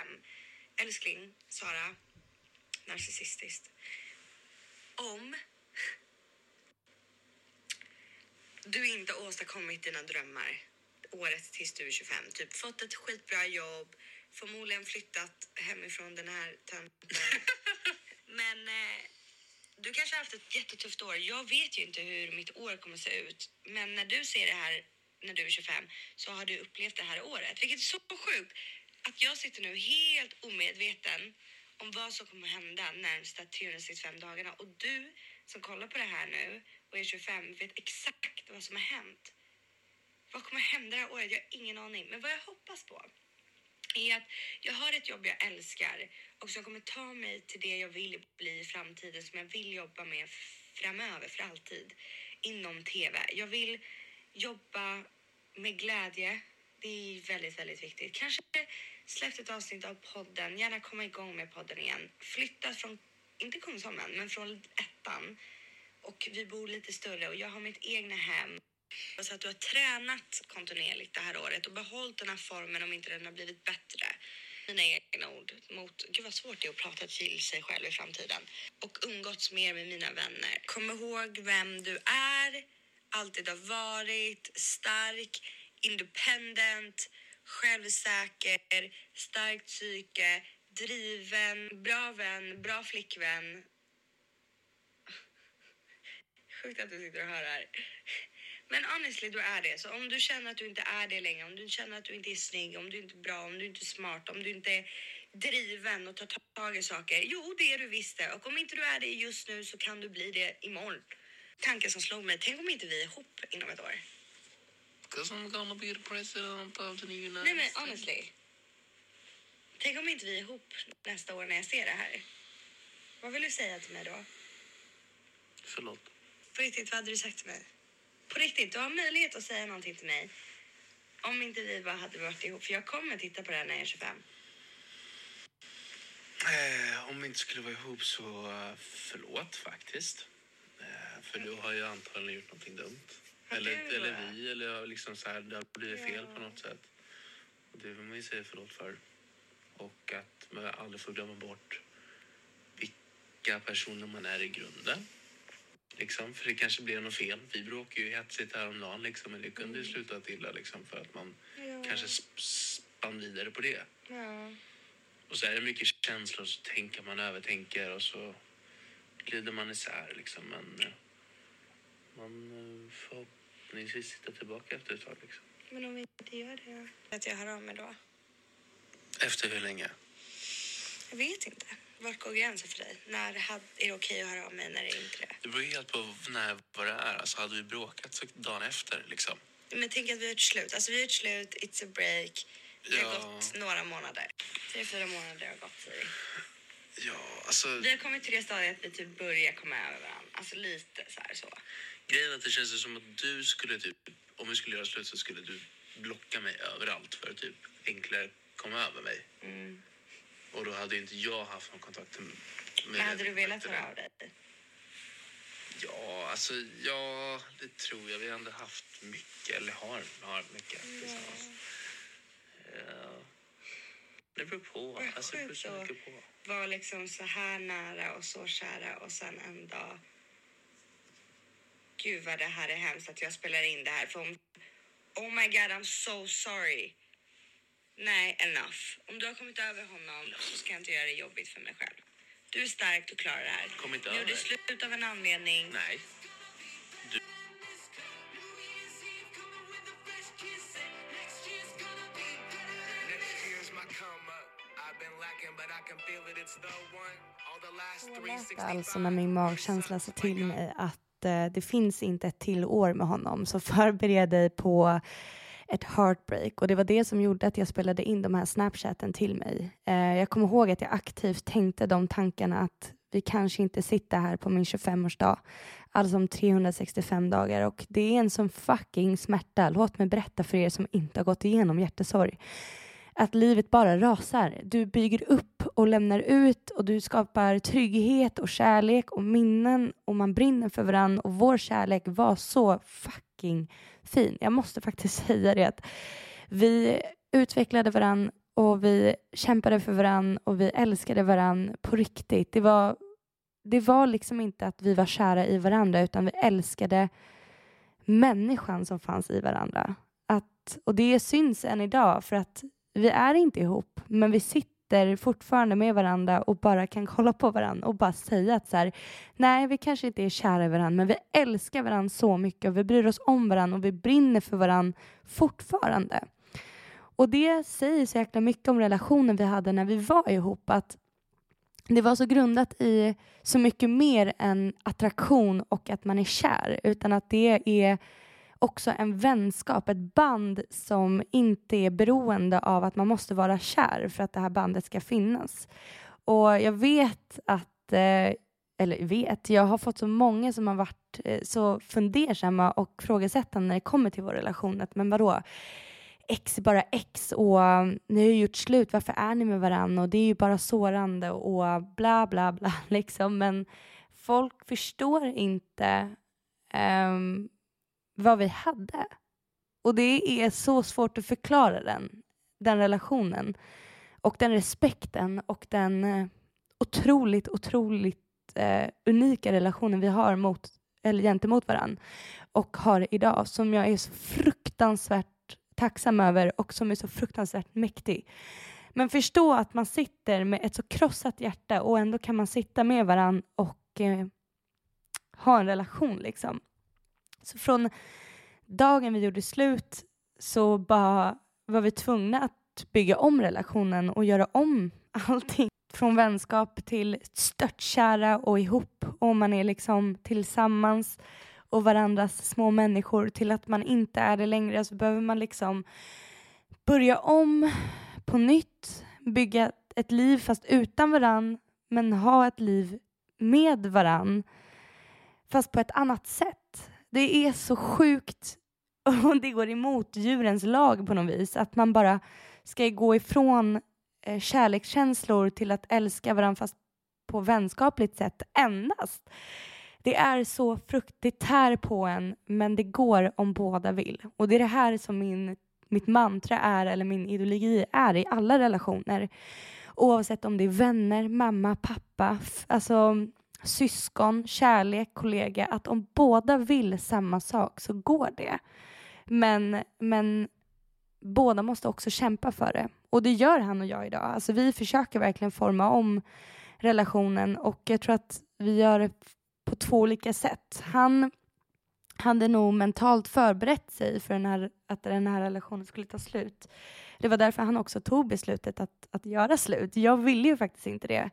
Älskling, Sara. Narcissistiskt. Om du inte åstadkommit dina drömmar året tills du är 25, typ fått ett skitbra jobb, förmodligen flyttat hemifrån den här tönten. Men eh, du kanske har haft ett jättetufft år. Jag vet ju inte hur mitt år kommer se ut. Men när du ser det här när du är 25 så har du upplevt det här året. Vilket är så sjukt att jag sitter nu helt omedveten om vad som kommer hända närmsta 365 dagarna. Och du som kollar på det här nu och är 25 vet exakt vad som har hänt. Vad kommer hända det här året? Jag har ingen aning. Men vad jag hoppas på är att jag har ett jobb jag älskar och som kommer ta mig till det jag vill bli i framtiden, som jag vill jobba med framöver för alltid inom TV. Jag vill jobba med glädje. Det är väldigt, väldigt viktigt. Kanske släppt ett avsnitt av podden, gärna komma igång med podden igen. Flyttat från, inte Kungsholmen, men från ettan. Och vi bor lite större och jag har mitt egna hem. Så att du har tränat kontinuerligt det här året och behållit den här formen om inte den har blivit bättre. Mina egna ord mot, gud vad svårt det är att prata till sig själv i framtiden. Och umgåtts mer med mina vänner. Kom ihåg vem du är, alltid har varit, stark, independent, självsäker, starkt psyke, driven, bra vän, bra flickvän. Sjukt att du sitter och hör det här. Men honestly, du är det. Så om du känner att du inte är det längre, om du känner att du inte är snygg, om du inte är bra, om du inte är smart, om du inte är driven och tar tag i saker. Jo, det är du visst det. Och om inte du är det just nu så kan du bli det imorgon. Tanken som slog mig, tänk om inte vi är ihop inom ett år? Cause I'm gonna be the president of the United Nej men honestly. Tänk om inte vi är ihop nästa år när jag ser det här. Vad vill du säga till mig då? Förlåt. På riktigt, vad hade du sagt till mig? På riktigt, du har möjlighet att säga någonting till mig. Om inte vi bara hade varit ihop. För jag kommer titta på det här när jag är 25. Eh, om vi inte skulle vara ihop så eh, förlåt faktiskt. För du har ju antagligen gjort någonting dumt. Har Eller, eller vi, eller liksom så här, det har blivit fel Ja. på något sätt. Och det vill man ju säga förlåt för. Och att man aldrig får glömma bort vilka personer man är i grunden. Liksom, för det kanske blir något fel. Vi bråkade ju hetsigt häromdagen liksom, men det kunde ju sluta illa liksom, för att man Ja. kanske sp- spann vidare på det. Ja. Och så är det mycket känslor, så tänker man övertänker och så glider man isär liksom. Men man eh, förhoppningsvis sitta tillbaka efter ett tag liksom. Men om vi inte gör det? Att jag hör av mig då? Efter hur länge? Jag vet inte. Vart går gränsen för dig? När är det okej att höra av mig, när är det inte det? Det beror helt på när, vad det är. Alltså hade vi bråkat så dagen efter liksom. Men tänk att vi har gjort slut. Alltså vi har gjort slut, it's a break. Det har Ja. gått några månader. Tre, fyra månader har gått, Siri. Ja, alltså Vi har kommit till det stadiet att vi typ börjar komma över varandra. Alltså lite så här så. Grejen är att det känns som att du skulle typ, om vi skulle göra slut så skulle du blocka mig överallt för att typ enklare komma över mig. Mm. Och då hade inte jag haft någon kontakt med Men hade du velat höra av dig? Ja, alltså ja, det tror jag. Vi har ändå haft mycket, eller har, har mycket tillsammans. Ja. Det beror på. Alltså, det beror så mycket på. vara liksom så här nära och så kära och sen en dag. Gud vad det här är hemskt att jag spelar in det här. För om, oh my god, I'm so sorry. Nej, enough. Om du har kommit över honom så ska jag inte göra det jobbigt för mig själv. Du är stark, du klarar det här. Kom inte Nu gjorde över. slut av en anledning. Nej. Lät det alltså när min magkänsla sa till mig att eh, det finns inte ett till år med honom. Så förbered dig på ett heartbreak. Och det var det som gjorde att jag spelade in de här snapchatten till mig. Eh, jag kommer ihåg att jag aktivt tänkte de tankarna att vi kanske inte sitter här på min 25-årsdag. Alltså om 365 dagar. Och det är en sån fucking smärta. Låt mig berätta för er som inte har gått igenom hjärtesorg att livet bara rasar. Du bygger upp och lämnar ut och du skapar trygghet och kärlek och minnen och man brinner för varandra och vår kärlek var så fucking fin. Jag måste faktiskt säga det att vi utvecklade varandra och vi kämpade för varandra och vi älskade varandra på riktigt. Det var, det var liksom inte att vi var kära i varandra utan vi älskade människan som fanns i varandra. Att, och det syns än idag för att vi är inte ihop, men vi sitter fortfarande med varandra och bara kan kolla på varandra och bara säga att så här, nej, vi kanske inte är kära i varandra, men vi älskar varandra så mycket och vi bryr oss om varandra och vi brinner för varandra fortfarande. Och det säger så jäkla mycket om relationen vi hade när vi var ihop, att det var så grundat i så mycket mer än attraktion och att man är kär, utan att det är också en vänskap, ett band som inte är beroende av att man måste vara kär för att det här bandet ska finnas. Och jag vet att, eh, eller vet, jag har fått så många som har varit eh, så fundersamma och frågesättande när det kommer till vår relation. Att, men vadå? Ex är bara ex och eh, ni har ju gjort slut, varför är ni med varandra? Och det är ju bara sårande och bla bla bla liksom. Men folk förstår inte um, vad vi hade. Och det är så svårt att förklara den, den relationen och den respekten och den eh, otroligt, otroligt eh, unika relationen vi har mot, eller gentemot varandra och har idag som jag är så fruktansvärt tacksam över och som är så fruktansvärt mäktig. Men förstå att man sitter med ett så krossat hjärta och ändå kan man sitta med varandra och eh, ha en relation liksom. Så från dagen vi gjorde slut så bara var vi tvungna att bygga om relationen och göra om allting. Från vänskap till störtkära och ihop och man är liksom tillsammans och varandras små människor till att man inte är det längre så behöver man liksom börja om på nytt, bygga ett liv fast utan varann men ha ett liv med varann fast på ett annat sätt. Det är så sjukt och det går emot djurens lag på något vis. Att man bara ska gå ifrån eh, kärlekskänslor till att älska varandra fast på vänskapligt sätt endast. Det är så fruktigt, det tär på en, men det går om båda vill. Och det är det här som min, mitt mantra är, eller min ideologi är i alla relationer. Oavsett om det är vänner, mamma, pappa, alltså syskon, kärlek, kollega. Att om båda vill samma sak så går det. Men, men båda måste också kämpa för det. Och det gör han och jag idag. Alltså vi försöker verkligen forma om relationen och jag tror att vi gör det på två olika sätt. Han hade nog mentalt förberett sig för den här, att den här relationen skulle ta slut. Det var därför han också tog beslutet att, att göra slut. Jag ville ju faktiskt inte det.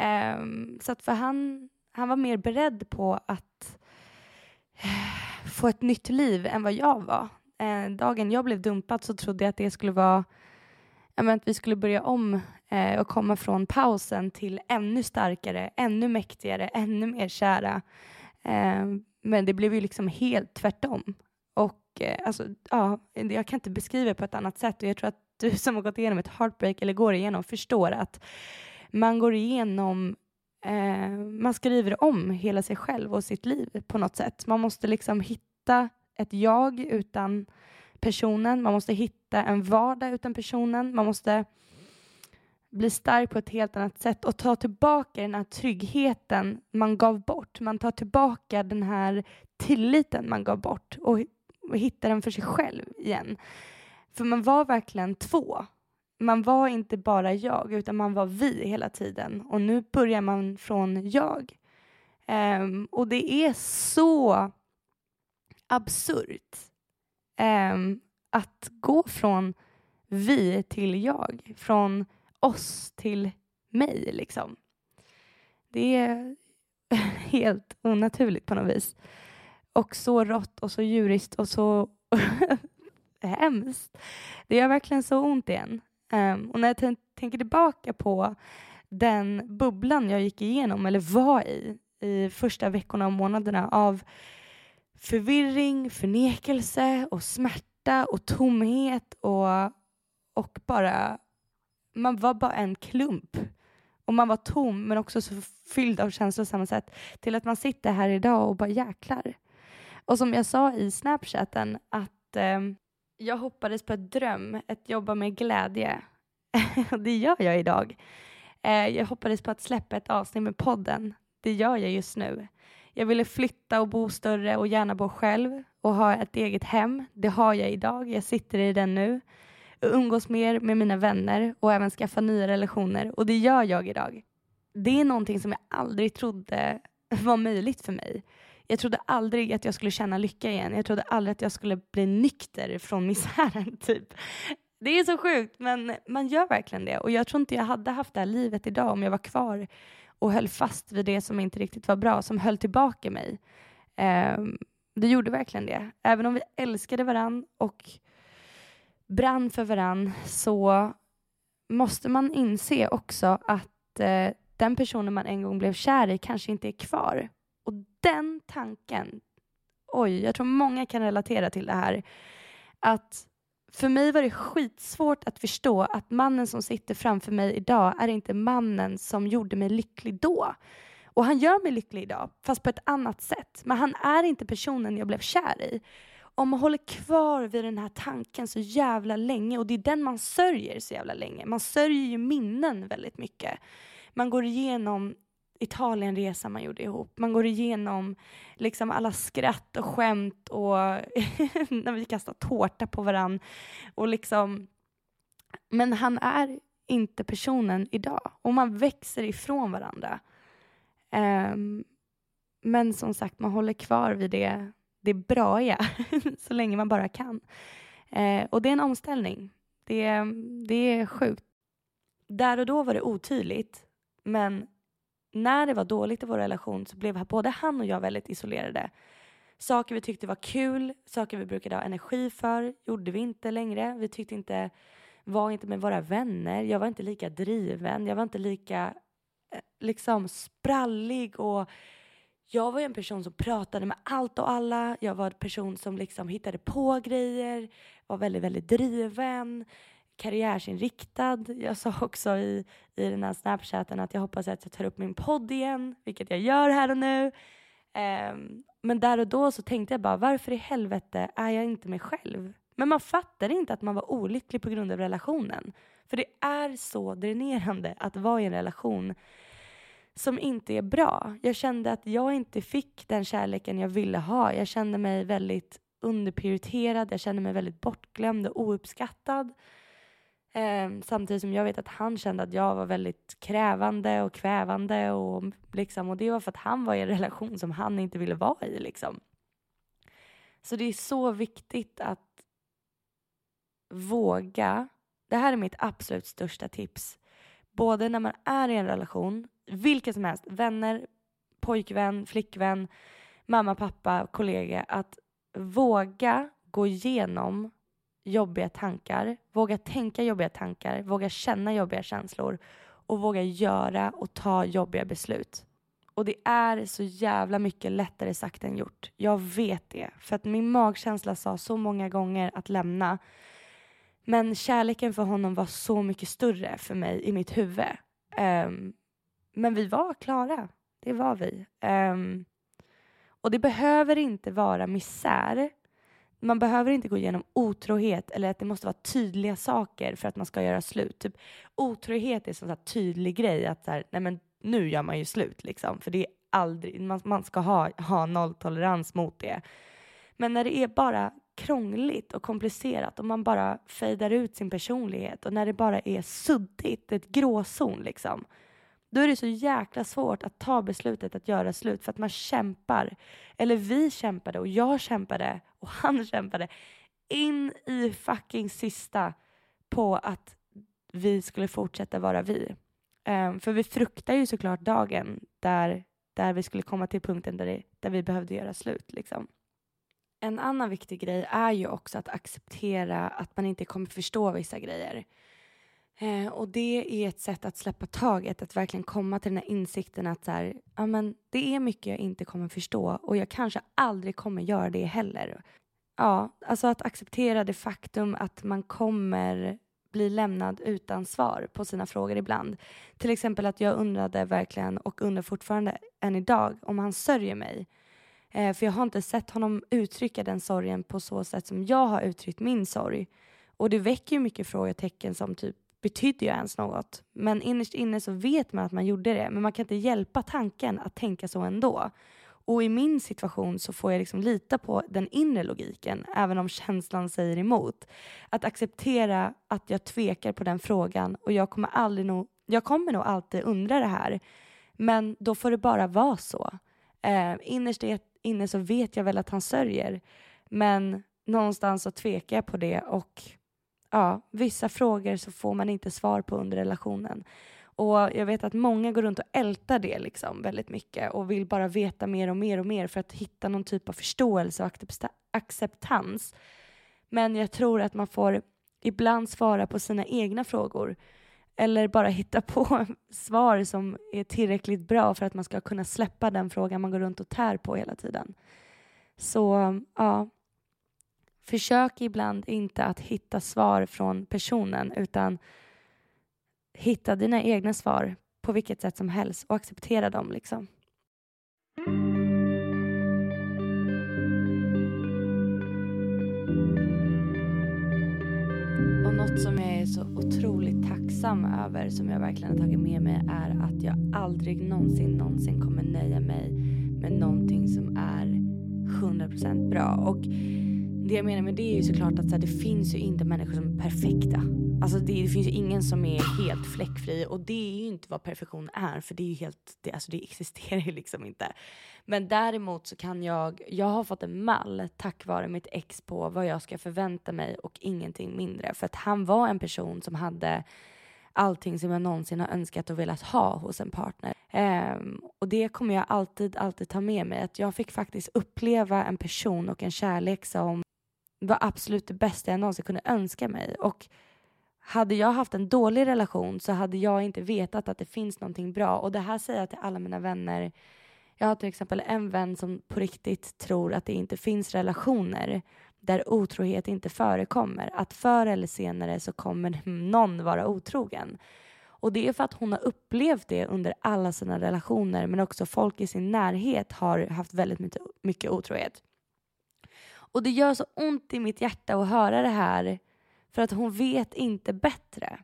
Um, så att för han, han var mer beredd på att eh, få ett nytt liv än vad jag var. Eh, dagen jag blev dumpad så trodde jag att det skulle vara ja, att vi skulle börja om eh, och komma från pausen till ännu starkare, ännu mäktigare, ännu mer kära. Eh, men det blev ju liksom helt tvärtom. Och eh, alltså, ja, jag kan inte beskriva det på ett annat sätt och jag tror att du som har gått igenom ett heartbreak eller går igenom förstår att man går igenom eh, man skriver om hela sig själv och sitt liv på något sätt. Man måste liksom hitta ett jag utan personen. Man måste hitta en vardag utan personen. Man måste bli stark på ett helt annat sätt och ta tillbaka den här tryggheten man gav bort. Man tar tillbaka den här tilliten man gav bort och, och hittar den för sig själv igen. För man var verkligen två. Man var inte bara jag, utan man var vi hela tiden. Och nu börjar man från jag. Um, och det är så absurt um, att gå från vi till jag, från oss till mig. Liksom. Det är helt onaturligt på något vis. Och så rått och så djuriskt och så hemskt. Det gör verkligen så ont igen. Um, och när jag tänker tillbaka på den bubblan jag gick igenom, eller var i, i första veckorna och månaderna av förvirring, förnekelse och smärta och tomhet och, och bara... Man var bara en klump. Och man var tom, men också så fylld av känslor på samma sätt. Till att man sitter här idag och bara jäklar. Och som jag sa i Snapchatten, att eh, jag hoppades på ett dröm, ett jobba med glädje. det gör jag idag. Eh, jag hoppades på att släppa ett avsnitt med podden. Det gör jag just nu. Jag ville flytta och bo större och gärna bo själv och ha ett eget hem. Det har jag idag. Jag sitter i den nu. Jag umgås mer med mina vänner och även skaffa nya relationer och det gör jag idag. Det är någonting som jag aldrig trodde var möjligt för mig. Jag trodde aldrig att jag skulle känna lycka igen. Jag trodde aldrig att jag skulle bli nykter från misären. Typ. Det är så sjukt, men man gör verkligen det. Och jag tror inte jag hade haft det här livet idag om jag var kvar och höll fast vid det som inte riktigt var bra, som höll tillbaka mig. Ehm, um, det gjorde verkligen det. Även om vi älskade varann och brann för varann så måste man inse också att eh, den personen man en gång blev kär i kanske inte är kvar. Och den tanken, oj, jag tror många kan relatera till det här. Att för mig var det skitsvårt att förstå att mannen som sitter framför mig idag är inte mannen som gjorde mig lycklig då. Och han gör mig lycklig idag, fast på ett annat sätt. Men han är inte personen jag blev kär i. Om man håller kvar vid den här tanken så jävla länge, och det är den man sörjer så jävla länge. Man sörjer ju minnen väldigt mycket. Man går igenom Italienresa man gjorde ihop. Man går igenom liksom alla skratt och skämt och när vi kastade tårta på varann. Och liksom, men han är inte personen idag och man växer ifrån varandra. Um, men som sagt, man håller kvar vid det, det braiga så länge man bara kan. Uh, och det är en omställning. Det, det är sjukt. Där och då var det otydligt, men när det var dåligt i vår relation så blev både han och jag väldigt isolerade. Saker vi tyckte var kul, saker vi brukade ha energi för, gjorde vi inte längre. Vi tyckte inte, var inte med våra vänner. Jag var inte lika driven, jag var inte lika eh, liksom sprallig och jag var en person som pratade med allt och alla. Jag var en person som liksom hittade på grejer, var väldigt, väldigt driven karriärsinriktad. Jag sa också i, i den här snapchaten att jag hoppas att jag tar upp min podd igen, vilket jag gör här och nu. Um, men där och då så tänkte jag bara, varför i helvete är jag inte mig själv? Men man fattar inte att man var olycklig på grund av relationen. För det är så dränerande att vara i en relation som inte är bra. Jag kände att jag inte fick den kärleken jag ville ha. Jag kände mig väldigt underprioriterad, jag kände mig väldigt bortglömd och ouppskattad. Eh, samtidigt som jag vet att han kände att jag var väldigt krävande och kvävande och, liksom, och det var för att han var i en relation som han inte ville vara i. Liksom. Så det är så viktigt att våga. Det här är mitt absolut största tips. Både när man är i en relation, vilken som helst, vänner, pojkvän, flickvän, mamma, pappa, kollega, att våga gå igenom jobbiga tankar, våga tänka jobbiga tankar, våga känna jobbiga känslor och våga göra och ta jobbiga beslut. Och det är så jävla mycket lättare sagt än gjort. Jag vet det. För att min magkänsla sa så många gånger att lämna. Men kärleken för honom var så mycket större för mig i mitt huvud. Um, men vi var klara. Det var vi. Um, och det behöver inte vara misär. Man behöver inte gå igenom otrohet eller att det måste vara tydliga saker för att man ska göra slut. Typ, otrohet är en sån tydlig grej att så här, nej men nu gör man ju slut liksom. För det är aldrig, man, man ska ha, ha nolltolerans mot det. Men när det är bara krångligt och komplicerat och man bara fejdar ut sin personlighet och när det bara är suddigt, ett gråzon liksom. Då är det så jäkla svårt att ta beslutet att göra slut för att man kämpar. Eller vi kämpade och jag kämpade och han kämpade in i fucking sista på att vi skulle fortsätta vara vi. Um, för vi fruktar ju såklart dagen där, där vi skulle komma till punkten där, det, där vi behövde göra slut. Liksom. En annan viktig grej är ju också att acceptera att man inte kommer förstå vissa grejer. Eh, och det är ett sätt att släppa taget, att verkligen komma till den här insikten att så här, ja, men det är mycket jag inte kommer förstå och jag kanske aldrig kommer göra det heller. Ja, alltså att acceptera det faktum att man kommer bli lämnad utan svar på sina frågor ibland. Till exempel att jag undrade verkligen och undrar fortfarande än idag om han sörjer mig. Eh, för jag har inte sett honom uttrycka den sorgen på så sätt som jag har uttryckt min sorg. Och det väcker ju mycket frågetecken som typ betydde jag ens något? Men innerst inne så vet man att man gjorde det, men man kan inte hjälpa tanken att tänka så ändå. Och i min situation så får jag liksom lita på den inre logiken, även om känslan säger emot. Att acceptera att jag tvekar på den frågan och jag kommer aldrig nog, jag kommer nog alltid undra det här. Men då får det bara vara så. Eh, innerst inne så vet jag väl att han sörjer, men någonstans så tvekar jag på det och ja, vissa frågor så får man inte svar på under relationen. Och jag vet att många går runt och ältar det liksom väldigt mycket och vill bara veta mer och mer och mer för att hitta någon typ av förståelse och acceptans. Men jag tror att man får ibland svara på sina egna frågor eller bara hitta på svar som är tillräckligt bra för att man ska kunna släppa den frågan man går runt och tär på hela tiden. Så ja, försök ibland inte att hitta svar från personen utan hitta dina egna svar på vilket sätt som helst och acceptera dem liksom. Och något som jag är så otroligt tacksam över som jag verkligen har tagit med mig är att jag aldrig någonsin, någonsin kommer nöja mig med någonting som är 100% bra. Och det jag menar med det är ju såklart att så här, det finns ju inte människor som är perfekta. Alltså det, det, finns ju ingen som är helt fläckfri och det är ju inte vad perfektion är för det är ju helt, det, alltså det existerar ju liksom inte. Men däremot så kan jag, jag har fått en mall tack vare mitt ex på vad jag ska förvänta mig och ingenting mindre. För att han var en person som hade allting som jag någonsin har önskat och velat ha hos en partner. Um, och det kommer jag alltid, alltid ta med mig. Att jag fick faktiskt uppleva en person och en kärlek som var absolut det bästa jag någonsin kunde önska mig. Och hade jag haft en dålig relation så hade jag inte vetat att det finns någonting bra. Och det här säger jag till alla mina vänner. Jag har till exempel en vän som på riktigt tror att det inte finns relationer där otrohet inte förekommer. Att förr eller senare så kommer någon vara otrogen. Och det är för att hon har upplevt det under alla sina relationer men också folk i sin närhet har haft väldigt mycket, mycket otrohet. Och det gör så ont i mitt hjärta att höra det här för att hon vet inte bättre.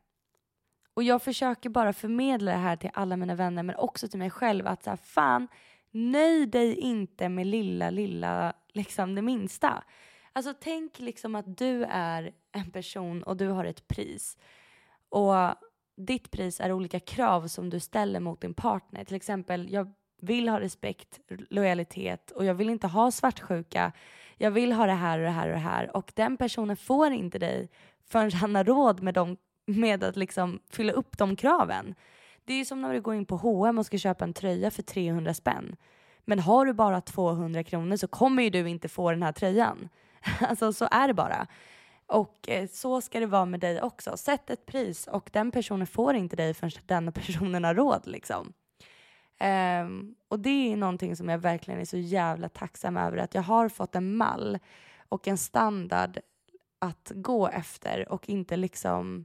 Och jag försöker bara förmedla det här till alla mina vänner men också till mig själv att så här, fan, nöj dig inte med lilla, lilla, liksom det minsta. Alltså tänk liksom att du är en person och du har ett pris. Och ditt pris är olika krav som du ställer mot din partner. Till exempel, jag vill ha respekt, lojalitet och jag vill inte ha svartsjuka. Jag vill ha det här och det här och det här och den personen får inte dig förrän han har råd med, dem, med att liksom fylla upp de kraven. Det är ju som när du går in på H&M och ska köpa en tröja för 300 spänn. Men har du bara 200 kronor så kommer ju du inte få den här tröjan. Alltså så är det bara. Och eh, så ska det vara med dig också. Sätt ett pris och den personen får inte dig förrän den personen har råd liksom. Um, och det är någonting som jag verkligen är så jävla tacksam över att jag har fått en mall och en standard att gå efter och inte liksom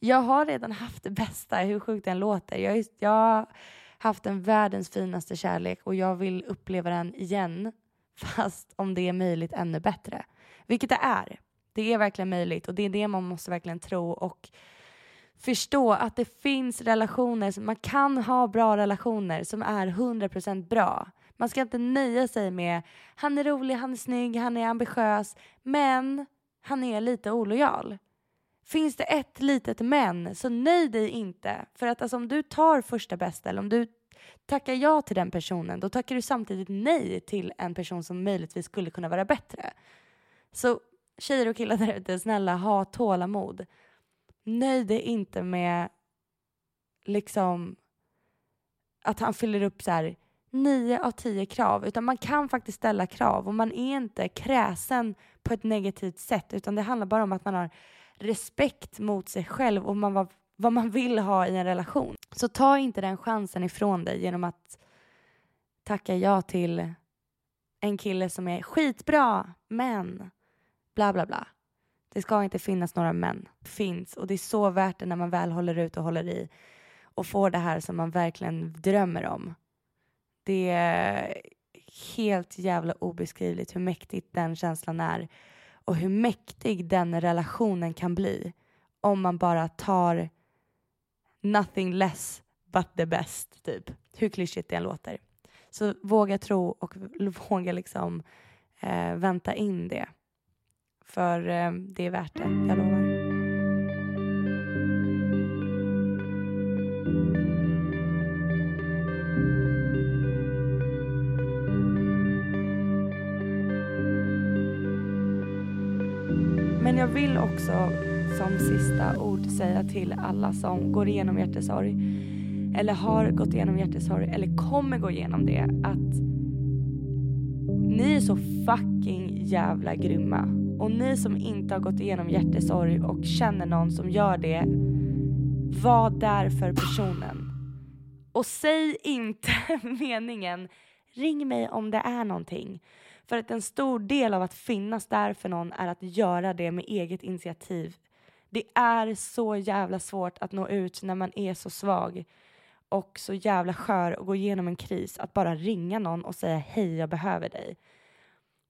jag har redan haft det bästa, hur sjukt den låter. Jag, jag har haft den världens finaste kärlek och jag vill uppleva den igen. Fast om det är möjligt ännu bättre. Vilket det är. Det är verkligen möjligt och det är det man måste verkligen tro och förstå att det finns relationer, som man kan ha bra relationer som är 100% bra. Man ska inte nöja sig med han är rolig, han är snygg, han är ambitiös, men han är lite olojal. Finns det ett litet men så nöj dig inte. För att alltså, om du tar första bästa eller om du tackar ja till den personen då tackar du samtidigt nej till en person som möjligtvis skulle kunna vara bättre. Så tjejer och killar där ute, snälla ha tålamod. Nöj dig inte med liksom att han fyller upp så här nio av tio krav utan man kan faktiskt ställa krav och man är inte kräsen på ett negativt sätt utan det handlar bara om att man har respekt mot sig själv och man, vad, vad man vill ha i en relation. Så ta inte den chansen ifrån dig genom att tacka ja till en kille som är skitbra men bla bla bla. Det ska inte finnas några män. Finns och det är så värt det när man väl håller ut och håller i och får det här som man verkligen drömmer om. Det är helt jävla obeskrivligt hur mäktigt den känslan är och hur mäktig den relationen kan bli om man bara tar nothing less but the best, typ. Hur klyschigt det än låter. Så våga tro och våga liksom eh, vänta in det. För eh, det är värt det, jag lovar. Men jag vill också som sista ord säga till alla som går igenom hjärtesorg eller har gått igenom hjärtesorg eller kommer gå igenom det att ni är så fucking jävla grymma. Och ni som inte har gått igenom hjärtesorg och känner någon som gör det, var där för personen. Och säg inte meningen ring mig om det är någonting. För att en stor del av att finnas där för någon är att göra det med eget initiativ. Det är så jävla svårt att nå ut när man är så svag och så jävla skör och går igenom en kris att bara ringa någon och säga hej jag behöver dig.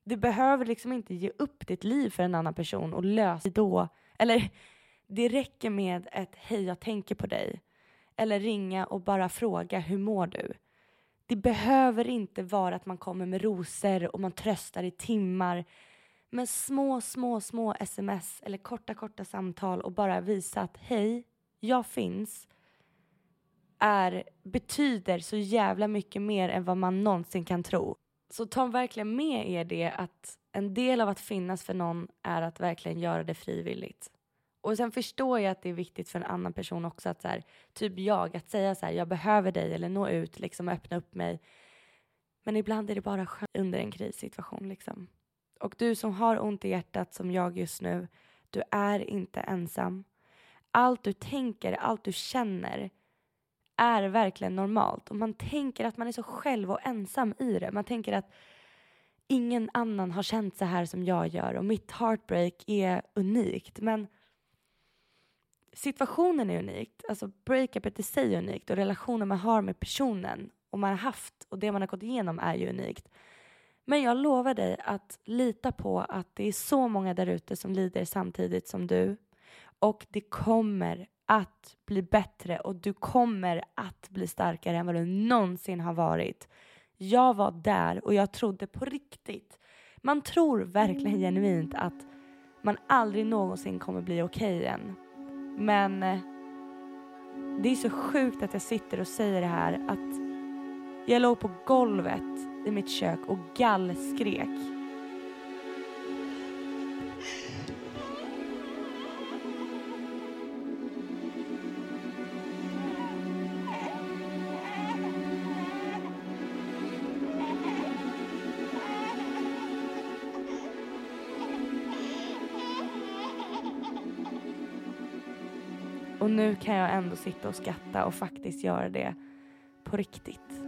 Du behöver liksom inte ge upp ditt liv för en annan person och lösa det då. Eller det räcker med ett hej jag tänker på dig. Eller ringa och bara fråga hur mår du? Det behöver inte vara att man kommer med rosor och man tröstar i timmar. Men små, små, små sms eller korta, korta samtal och bara visa att hej, jag finns är, betyder så jävla mycket mer än vad man någonsin kan tro. Så ta verkligen med er det att en del av att finnas för någon är att verkligen göra det frivilligt. Och sen förstår jag att det är viktigt för en annan person också att så här, typ jag, att säga så här, jag behöver dig eller nå ut liksom öppna upp mig. Men ibland är det bara skönt under en krissituation liksom. Och du som har ont i hjärtat som jag just nu, du är inte ensam. Allt du tänker, allt du känner är verkligen normalt. Och man tänker att man är så själv och ensam i det. Man tänker att ingen annan har känt så här som jag gör och mitt heartbreak är unikt. Men situationen är unikt. Alltså breakupet i sig är unikt och relationen man har med personen och man har haft och det man har gått igenom är ju unikt. Men jag lovar dig att lita på att det är så många där ute som lider samtidigt som du och det kommer att bli bättre och du kommer att bli starkare än vad du någonsin har varit. Jag var där och jag trodde på riktigt. Man tror verkligen genuint att man aldrig någonsin kommer bli okej igen. Men eh, det är så sjukt att jag sitter och säger det här att jag låg på golvet i mitt kök och gallskrek. Nu kan jag ändå sitta och skratta och faktiskt göra det på riktigt.